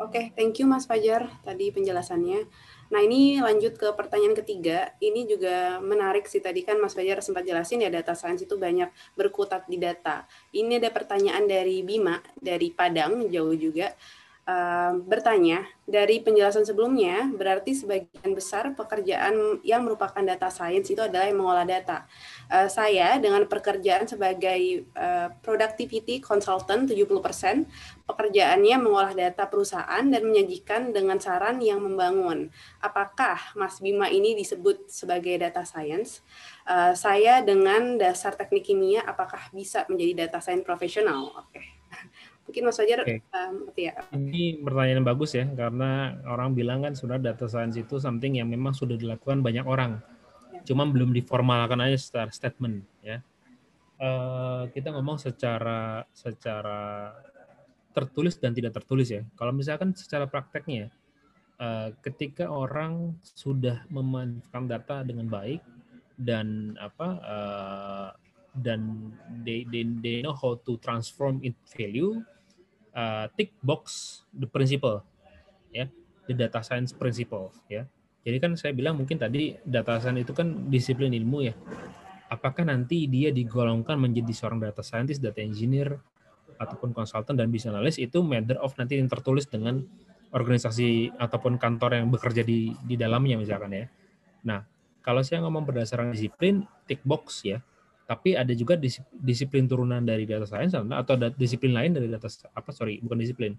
Oke, okay, thank you Mas Fajar tadi penjelasannya. Nah ini lanjut ke pertanyaan ketiga. Ini juga menarik sih tadi kan Mas Fajar sempat jelasin ya data science itu banyak berkutat di data. Ini ada pertanyaan dari Bima dari Padang jauh juga. Bertanya, dari penjelasan sebelumnya, berarti sebagian besar pekerjaan yang merupakan data science itu adalah yang mengolah data. Uh, saya dengan pekerjaan sebagai uh, productivity consultant 70%, pekerjaannya mengolah data perusahaan dan menyajikan dengan saran yang membangun. Apakah Mas Bima ini disebut sebagai data science? Uh, saya dengan dasar teknik kimia, apakah bisa menjadi data science profesional? Oke. Okay. Mungkin Mas Fajar, okay. um, ya. Ini pertanyaan yang bagus ya, karena orang bilang kan sebenarnya data science itu something yang memang sudah dilakukan banyak orang, ya. cuma belum diformalkan aja secara statement ya. Uh, kita ngomong secara secara tertulis dan tidak tertulis ya. Kalau misalkan secara prakteknya, uh, ketika orang sudah memanfaatkan data dengan baik dan apa uh, dan they, they they know how to transform it value uh, tick box the principle ya. The data science principle ya. Jadi kan saya bilang mungkin tadi data science itu kan disiplin ilmu ya. Apakah nanti dia digolongkan menjadi seorang data scientist data engineer ataupun konsultan dan bisa analis itu matter of nanti yang tertulis dengan organisasi ataupun kantor yang bekerja di di dalamnya misalkan ya. Nah kalau saya ngomong berdasarkan disiplin tick box ya tapi ada juga disiplin turunan dari data science atau disiplin lain dari data apa sorry bukan disiplin.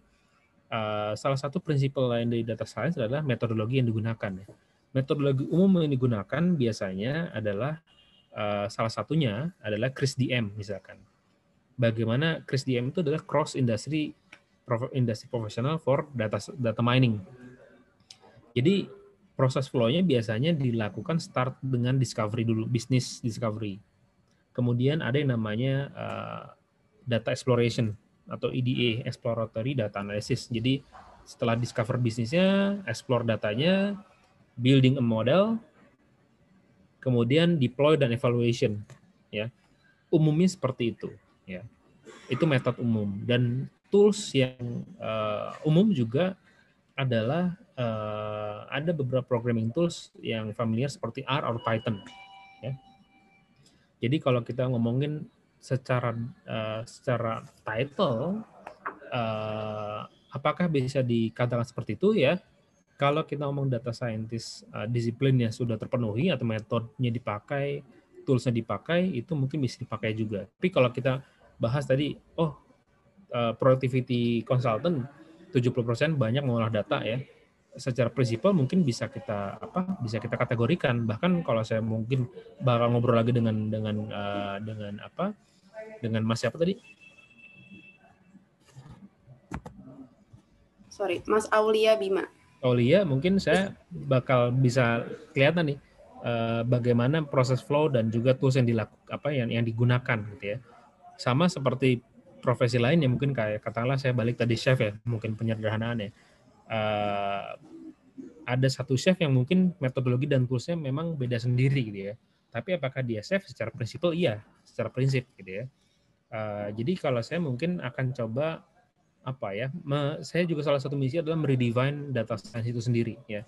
Uh, salah satu prinsip lain dari data science adalah metodologi yang digunakan ya. metodologi umum yang digunakan biasanya adalah uh, salah satunya adalah CRISDM misalkan. Bagaimana CRISDM itu adalah cross industry industry professional for data data mining. Jadi proses flow-nya biasanya dilakukan start dengan discovery dulu bisnis discovery Kemudian ada yang namanya uh, data exploration atau EDA, exploratory data analysis. Jadi setelah discover bisnisnya, explore datanya, building a model, kemudian deploy dan evaluation. Ya, umumnya seperti itu. Ya, itu metode umum dan tools yang uh, umum juga adalah uh, ada beberapa programming tools yang familiar seperti R atau Python. Ya, jadi kalau kita ngomongin secara uh, secara title, uh, apakah bisa dikatakan seperti itu ya? Kalau kita ngomong data scientist uh, disiplinnya sudah terpenuhi atau metodenya dipakai, toolsnya dipakai, itu mungkin bisa dipakai juga. Tapi kalau kita bahas tadi, oh uh, productivity consultant 70% banyak mengolah data ya secara prinsipal mungkin bisa kita apa bisa kita kategorikan. Bahkan kalau saya mungkin bakal ngobrol lagi dengan dengan uh, dengan apa dengan Mas siapa tadi? Sorry Mas Aulia Bima. Aulia mungkin saya bakal bisa kelihatan nih uh, bagaimana proses flow dan juga tools yang dilakukan apa yang yang digunakan gitu ya. Sama seperti profesi lain yang mungkin kayak katakanlah saya balik tadi chef ya mungkin penyederhanaan ya uh, ada satu chef yang mungkin metodologi dan toolsnya memang beda sendiri gitu ya. Tapi apakah dia chef secara prinsipal? Iya, secara prinsip gitu ya. Uh, jadi kalau saya mungkin akan coba apa ya? Me, saya juga salah satu misi adalah meredefine data science itu sendiri ya.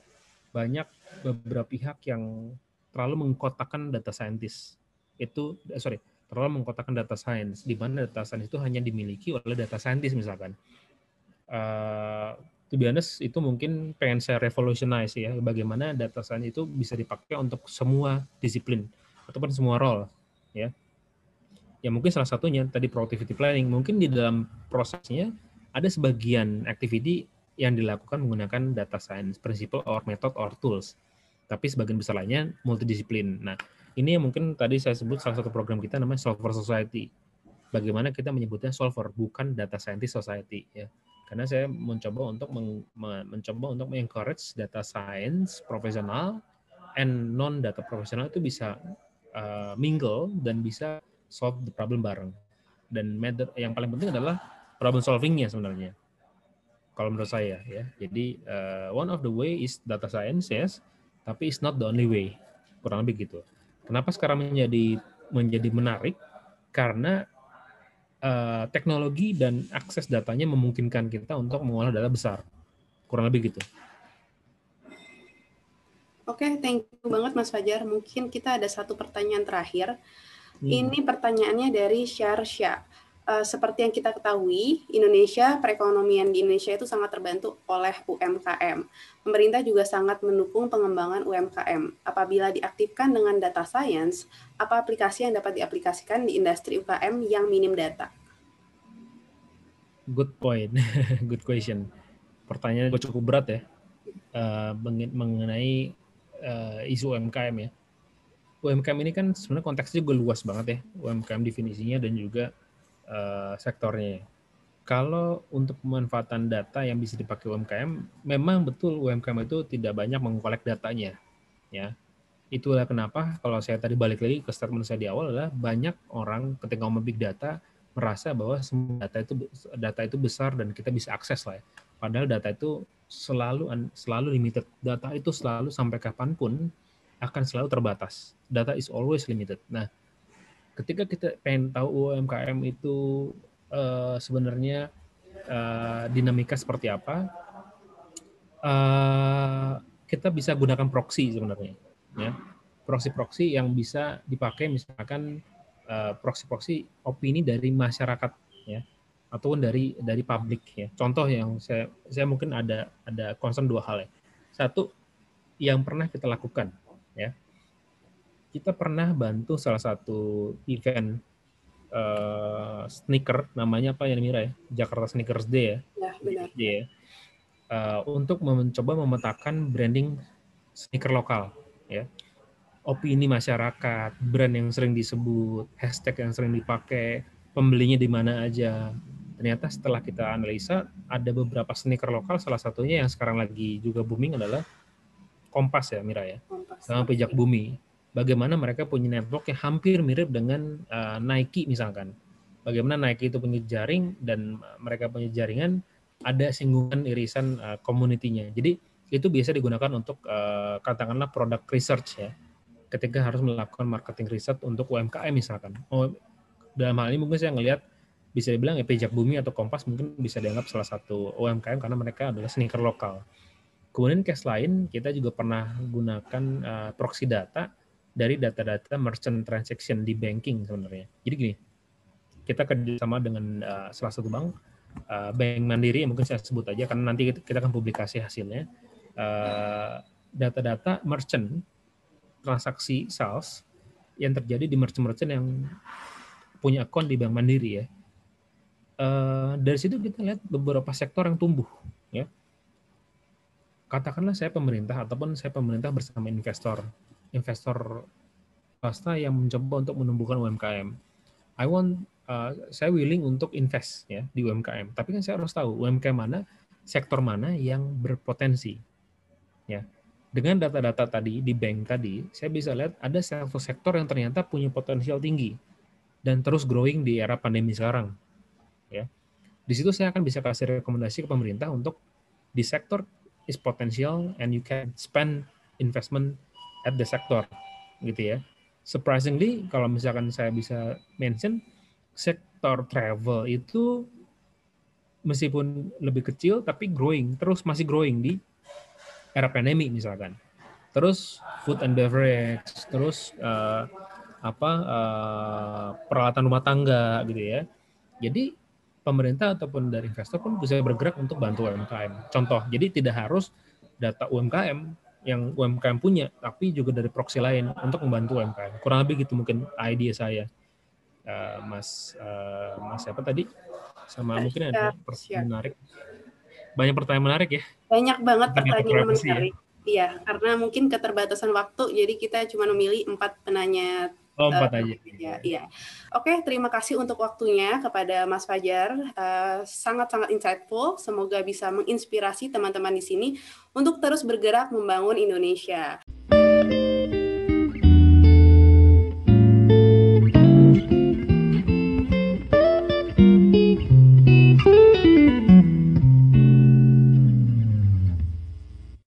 Banyak beberapa pihak yang terlalu mengkotakkan data scientist. Itu eh, sorry, terlalu mengkotakkan data science di mana data science itu hanya dimiliki oleh data scientist misalkan. Uh, to be honest itu mungkin pengen saya revolutionize ya bagaimana data science itu bisa dipakai untuk semua disiplin ataupun semua role ya. Ya mungkin salah satunya tadi productivity planning. Mungkin di dalam prosesnya ada sebagian activity yang dilakukan menggunakan data science principle or method or tools. Tapi sebagian besar lainnya multidisiplin. Nah ini yang mungkin tadi saya sebut salah satu program kita namanya solver society. Bagaimana kita menyebutnya solver bukan data scientist society ya karena saya mencoba untuk meng, mencoba untuk mengencourage data science profesional and non data profesional itu bisa uh, mingle dan bisa solve the problem bareng. Dan method yang paling penting adalah problem solvingnya sebenarnya. Kalau menurut saya ya. Jadi uh, one of the way is data science yes tapi it's not the only way. Kurang lebih gitu. Kenapa sekarang menjadi menjadi menarik? Karena uh, teknologi dan akses datanya memungkinkan kita untuk mengolah data besar. Kurang lebih gitu. Oke, okay, thank you banget Mas Fajar. Mungkin kita ada satu pertanyaan terakhir. Hmm. Ini pertanyaannya dari Sharsha. Uh, seperti yang kita ketahui, Indonesia, perekonomian di Indonesia itu sangat terbantu oleh UMKM. Pemerintah juga sangat mendukung pengembangan UMKM. Apabila diaktifkan dengan data science, apa aplikasi yang dapat diaplikasikan di industri UKM yang minim data? Good point, good question. Pertanyaan cukup berat ya, uh, mengenai uh, isu UMKM ya. UMKM ini kan sebenarnya konteksnya juga luas banget ya, UMKM definisinya dan juga uh, sektornya. Kalau untuk pemanfaatan data yang bisa dipakai UMKM, memang betul UMKM itu tidak banyak mengkolek datanya, ya. Itulah kenapa kalau saya tadi balik lagi ke statement saya di awal adalah banyak orang ketika ngomong big data merasa bahwa semua data itu data itu besar dan kita bisa akses lah ya. Padahal data itu selalu selalu limited. Data itu selalu sampai kapan pun akan selalu terbatas. Data is always limited. Nah, ketika kita pengen tahu UMKM itu uh, sebenarnya uh, dinamika seperti apa, uh, kita bisa gunakan proxy sebenarnya, ya proxy-proxy yang bisa dipakai misalkan proxy-proxy opini dari masyarakat, ya ataupun dari dari publik ya. Contoh yang saya saya mungkin ada ada concern dua hal ya. Satu yang pernah kita lakukan kita pernah bantu salah satu event uh, sneaker namanya apa ya Mira ya? Jakarta Sneakers Day ya, ya benar. ya. Uh, untuk mencoba memetakan branding sneaker lokal ya. Opini masyarakat brand yang sering disebut hashtag yang sering dipakai pembelinya di mana aja. Ternyata setelah kita analisa ada beberapa sneaker lokal salah satunya yang sekarang lagi juga booming adalah Kompas ya Mira ya? Kompas. sama pijak bumi bagaimana mereka punya network yang hampir mirip dengan uh, Nike misalkan. Bagaimana Nike itu punya jaring dan mereka punya jaringan ada singgungan irisan uh, community-nya. Jadi itu biasa digunakan untuk uh, katakanlah produk research ya. Ketika harus melakukan marketing research untuk UMKM misalkan. Oh, dalam hal ini mungkin saya ngelihat bisa dibilang ya Pejak Bumi atau Kompas mungkin bisa dianggap salah satu UMKM karena mereka adalah sneaker lokal. Kemudian case lain kita juga pernah gunakan uh, proxy data dari data-data merchant transaction di banking sebenarnya. Jadi gini, kita kerjasama dengan uh, salah satu bank, uh, Bank Mandiri, mungkin saya sebut aja karena nanti kita akan publikasi hasilnya. Uh, data-data merchant transaksi sales yang terjadi di merchant-merchant yang punya akun di Bank Mandiri ya. Uh, dari situ kita lihat beberapa sektor yang tumbuh ya. Katakanlah saya pemerintah ataupun saya pemerintah bersama investor investor swasta yang mencoba untuk menumbuhkan UMKM. I want uh, saya willing untuk invest ya di UMKM. Tapi kan saya harus tahu UMKM mana, sektor mana yang berpotensi. Ya. Dengan data-data tadi di bank tadi, saya bisa lihat ada satu sektor yang ternyata punya potensial tinggi dan terus growing di era pandemi sekarang. Ya. Di situ saya akan bisa kasih rekomendasi ke pemerintah untuk di sektor is potential and you can spend investment at the sector gitu ya. Surprisingly kalau misalkan saya bisa mention sektor travel itu meskipun lebih kecil tapi growing terus masih growing di era pandemi misalkan. Terus food and beverage, terus uh, apa uh, peralatan rumah tangga gitu ya. Jadi pemerintah ataupun dari investor pun bisa bergerak untuk bantu UMKM. Contoh, jadi tidak harus data UMKM yang UMKM punya, tapi juga dari proxy lain untuk membantu UMKM. Kurang lebih gitu mungkin ide saya, uh, Mas uh, Mas siapa tadi? Sama mungkin ada pertanyaan menarik. Banyak pertanyaan menarik ya. Banyak banget pertanyaan ya. menarik. Iya, karena mungkin keterbatasan waktu, jadi kita cuma memilih empat penanya Empat uh, aja. Ya, iya. Oke, terima kasih untuk waktunya kepada Mas Fajar. Sangat-sangat uh, insightful. Semoga bisa menginspirasi teman-teman di sini untuk terus bergerak membangun Indonesia.